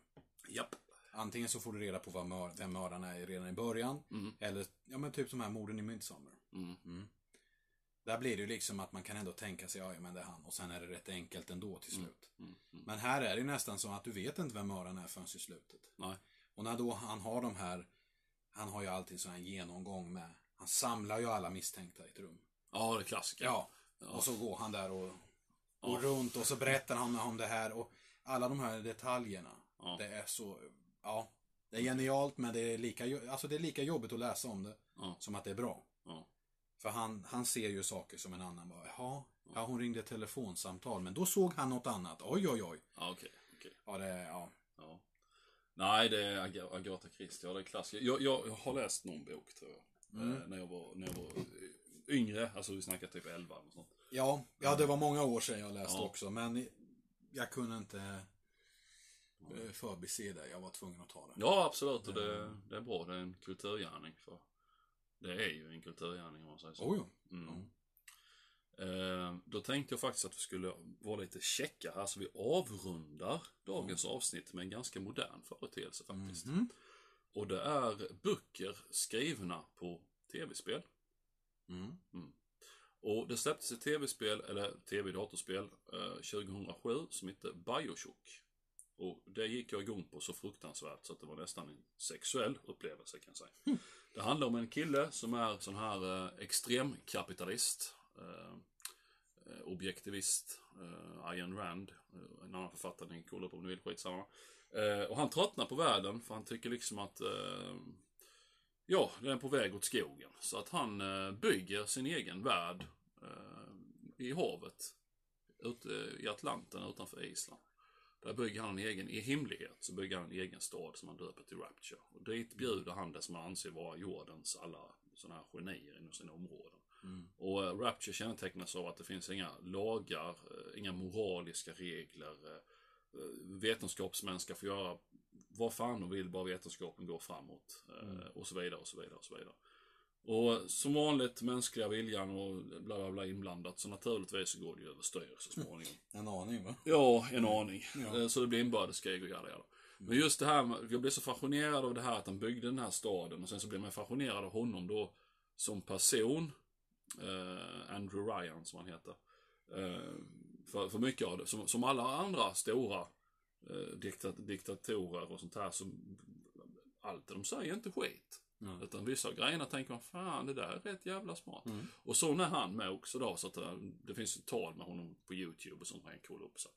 [SPEAKER 1] Japp.
[SPEAKER 2] Antingen så får du reda på vad mör, vem mördaren är redan i början.
[SPEAKER 1] Mm.
[SPEAKER 2] Eller, ja men typ som här morden i Midsommar.
[SPEAKER 1] Mm.
[SPEAKER 2] Där blir det ju liksom att man kan ändå tänka sig, ja men det är han. Och sen är det rätt enkelt ändå till slut.
[SPEAKER 1] Mm. Mm.
[SPEAKER 2] Men här är det ju nästan så att du vet inte vem mördaren är förrän i slutet.
[SPEAKER 1] Nej.
[SPEAKER 2] Och när då han har de här, han har ju alltid sån här genomgång med, han samlar ju alla misstänkta i ett rum.
[SPEAKER 1] Ja, det är klassiker.
[SPEAKER 2] Ja.
[SPEAKER 1] Ja.
[SPEAKER 2] Och så går han där och
[SPEAKER 1] Ja.
[SPEAKER 2] går runt och så berättar han om det här och alla de här detaljerna.
[SPEAKER 1] Ja.
[SPEAKER 2] Det är så, ja. Det är genialt men det är lika, alltså det är lika jobbigt att läsa om det
[SPEAKER 1] Ja.
[SPEAKER 2] som att det är bra.
[SPEAKER 1] Ja.
[SPEAKER 2] För han, han ser ju saker som en annan bara, jaha, ja hon ringde ett telefonsamtal men då såg han något annat. Oj oj oj.
[SPEAKER 1] Ja, okej. okej.
[SPEAKER 2] Ja det, ja.
[SPEAKER 1] Ja. Nej, det är Ag- Agatha Christie. Ja, det är klassiker. Jag, jag, jag har läst någon bok, tror jag.
[SPEAKER 2] Mm.
[SPEAKER 1] Eh, när, jag var, när jag var eh, yngre. Alltså, vi snackar typ 11 och sånt.
[SPEAKER 2] Ja, ja det var många år sedan jag läste
[SPEAKER 1] Ja.
[SPEAKER 2] också men jag kunde inte eh, förbise det. Jag var tvungen att ta det.
[SPEAKER 1] Ja, absolut. Och det, det är bra. Det är en kulturgärning. För det är ju en kulturgärning, om man säger så.
[SPEAKER 2] Oh, jo.
[SPEAKER 1] Mm. Eh, då tänkte jag faktiskt att vi skulle vara lite checka här, så vi avrundar dagens avsnitt med en ganska modern företeelse faktiskt.
[SPEAKER 2] Mhm.
[SPEAKER 1] Och det är böcker skrivna på tv-spel.
[SPEAKER 2] Mm.
[SPEAKER 1] Och det släpptes ett tv-spel, eller tv-datorspel, eh, 2007 som hette Bioshock. Och det gick jag igång på så fruktansvärt så att det var nästan en sexuell upplevelse kan jag säga. Det handlar om en kille som är sån här eh, extremkapitalist. Eh, eh, objektivist. Eh, Ayn Rand. Eh, en annan författare ni kan kolla upp om ni vill, skitsamma. Eh, och han tröttnar på världen för han tycker liksom att eh, Ja, den är på väg åt skogen. Så att han eh, bygger sin egen värld eh, i havet. Ute i Atlanten utanför Island. Där bygger han en egen, i hemlighet, så bygger han en egen stad som han döper till Rapture. Och dit bjuder han det som han anser vara jordens alla sådana här genier inom sina områden. Och eh, Rapture kännetecknas av att det finns inga lagar, eh, inga moraliska regler. eh, Vetenskapsmän ska få göra vad fan de vill, bara vetenskapen går framåt. eh, Och så vidare, och så vidare, och så vidare. Och som vanligt, mänskliga viljan och bla bla bla inblandat, så naturligtvis så går det ju överstyr så småningom.
[SPEAKER 2] En aning va?
[SPEAKER 1] Ja, en aning.
[SPEAKER 2] Ja.
[SPEAKER 1] Eh, Så det blir inbördeskrig och jada jada. Men just det här, jag blev så fascinerad av det här att han byggde den här staden och sen så blev man fascinerad av honom då som person. Eh, Andrew Ryan som han heter. Eh, för, för mycket av det, som, som alla andra stora eh, dikta, diktatorer och sånt här, som allt de säger är inte skit.
[SPEAKER 2] Mm.
[SPEAKER 1] Utan vissa grejerna tänker man, fan det där är rätt jävla smart.
[SPEAKER 2] Mm.
[SPEAKER 1] Och så är han med också då, så att eh, det finns ett tal med honom på YouTube och sånt man kan kolla upp. Så.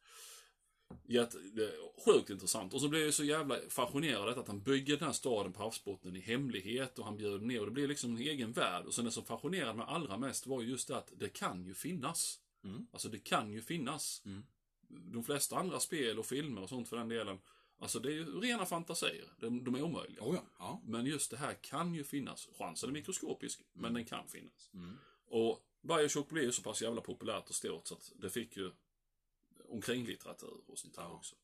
[SPEAKER 1] Jätte, det är sjukt intressant. Och så blir jag så jävla fascinerad att han bygger den här staden på havsbotten i hemlighet och han bjuder ner och det blir liksom en egen värld. Och sen det som fascinerade mig allra mest var just det att det kan ju finnas.
[SPEAKER 2] Mm.
[SPEAKER 1] Alltså det kan ju finnas.
[SPEAKER 2] Mm.
[SPEAKER 1] De flesta andra spel och filmer och sånt för den delen, alltså det är ju rena fantasier. De, de är omöjliga.
[SPEAKER 2] Oh ja. ja.
[SPEAKER 1] Men just det här kan ju finnas. Chansen är mikroskopisk, men den kan finnas.
[SPEAKER 2] Mm.
[SPEAKER 1] Och Bioshock blev ju så pass jävla populärt och stort så att det fick ju omkringlitteratur och sånt här
[SPEAKER 2] Ja.
[SPEAKER 1] också.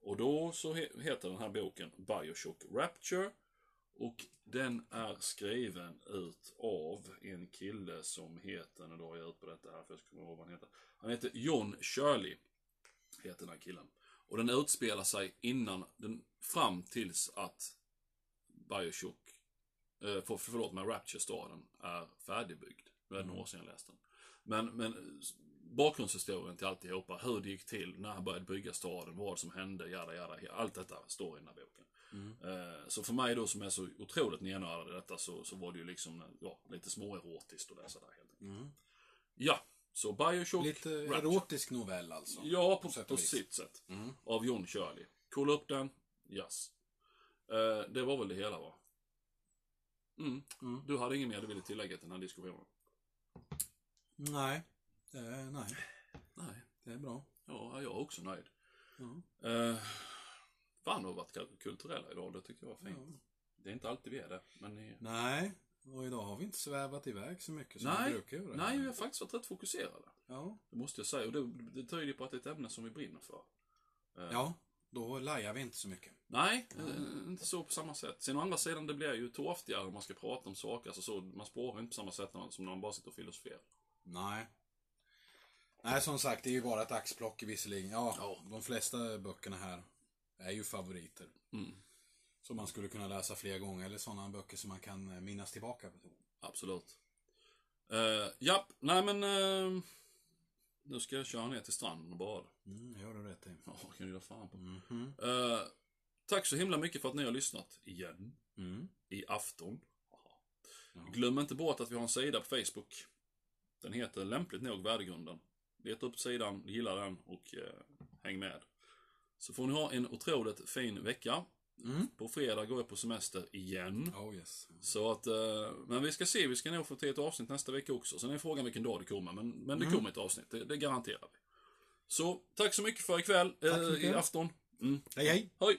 [SPEAKER 1] Och då så he- heter den här boken Bioshock Rapture. Och den är skriven ut av en kille som heter, nu drar jag ut på detta här för jag ska komma ihåg vad han heter. Han heter John Shirley. Heter den här killen. Och den utspelar sig innan, den, fram tills att Bioshock, eh, för, förlåt men Rapture-staden är färdigbyggd. Det är några år sedan jag läste den. Men, men bakgrundshistorien till alltihopa, hur det gick till, när han började bygga staden, vad som hände, jada jada, allt detta står i den här boken.
[SPEAKER 2] Mm.
[SPEAKER 1] Eh, Så för mig då som är så otroligt nernördad i detta så, så var det ju liksom, ja, lite småerotiskt att läsa det här helt enkelt.
[SPEAKER 2] Mm.
[SPEAKER 1] Ja, så Bioshock
[SPEAKER 2] Lite
[SPEAKER 1] Rapture.
[SPEAKER 2] erotisk novell alltså.
[SPEAKER 1] Ja, på,
[SPEAKER 2] på
[SPEAKER 1] på sitt sätt.
[SPEAKER 2] Mm.
[SPEAKER 1] Av John Shirley. Kolla upp den, yes. Eh, det var väl det hela va? Mm.
[SPEAKER 2] Mm.
[SPEAKER 1] Du hade inget mer du ville tillägga till den här diskussionen?
[SPEAKER 2] Nej. Det är, nej,
[SPEAKER 1] Nej.
[SPEAKER 2] det är bra.
[SPEAKER 1] Ja, jag är också nöjd.
[SPEAKER 2] Ja.
[SPEAKER 1] Eh, fan, du har varit kul- kulturella idag. Det tyckte jag var fint.
[SPEAKER 2] Ja.
[SPEAKER 1] Det är inte alltid vi är det, men ni...
[SPEAKER 2] Nej, och idag har vi inte svävat iväg så mycket som
[SPEAKER 1] Nej,
[SPEAKER 2] vi brukar göra.
[SPEAKER 1] Nej, vi har faktiskt varit rätt fokuserade.
[SPEAKER 2] Ja.
[SPEAKER 1] Det måste jag säga. Och det, det tyder på att det är ett ämne som vi brinner för. Eh,
[SPEAKER 2] ja, då lajar vi inte så mycket.
[SPEAKER 1] Nej, eh, inte så på samma sätt. Sen å andra sidan, det blir ju torftigare om man ska prata om saker. Alltså så, man spårar inte på samma sätt som när man bara sitter och filosoferar.
[SPEAKER 2] Nej. Nej, som sagt, det är ju bara ett axplock visserligen. Ja,
[SPEAKER 1] Ja.
[SPEAKER 2] de flesta böckerna här är ju favoriter.
[SPEAKER 1] Mm,
[SPEAKER 2] Som man skulle kunna läsa fler gånger, eller sådana böcker som man kan eh, minnas tillbaka på.
[SPEAKER 1] absolut. Uh, japp, nej men... eh, nu ska jag köra ner till stranden och bada.
[SPEAKER 2] Mm, gör du rätt i.
[SPEAKER 1] Ja, vad kan du göra fan på?
[SPEAKER 2] Mhm.
[SPEAKER 1] Eh, tack så himla mycket för att ni har lyssnat igen.
[SPEAKER 2] Mm.
[SPEAKER 1] I afton. Jaha.
[SPEAKER 2] Ja.
[SPEAKER 1] Glöm inte bort att vi har en sida på Facebook. Den heter lämpligt nog Värdegrunden. Leta upp sidan, gilla den och eh, häng med. Så får ni ha en otroligt fin vecka.
[SPEAKER 2] Mm.
[SPEAKER 1] På fredag går jag på semester igen.
[SPEAKER 2] Oh yes.
[SPEAKER 1] Så att, eh, men vi ska se, vi ska nog få till ett avsnitt nästa vecka också. Sen är frågan vilken dag det kommer, men, men det
[SPEAKER 2] Mm.
[SPEAKER 1] kommer ett avsnitt, det, det garanterar vi. Så, tack så mycket för ikväll,
[SPEAKER 2] Tack
[SPEAKER 1] eh, i afton. Mm.
[SPEAKER 2] Hej hej!
[SPEAKER 1] Hej!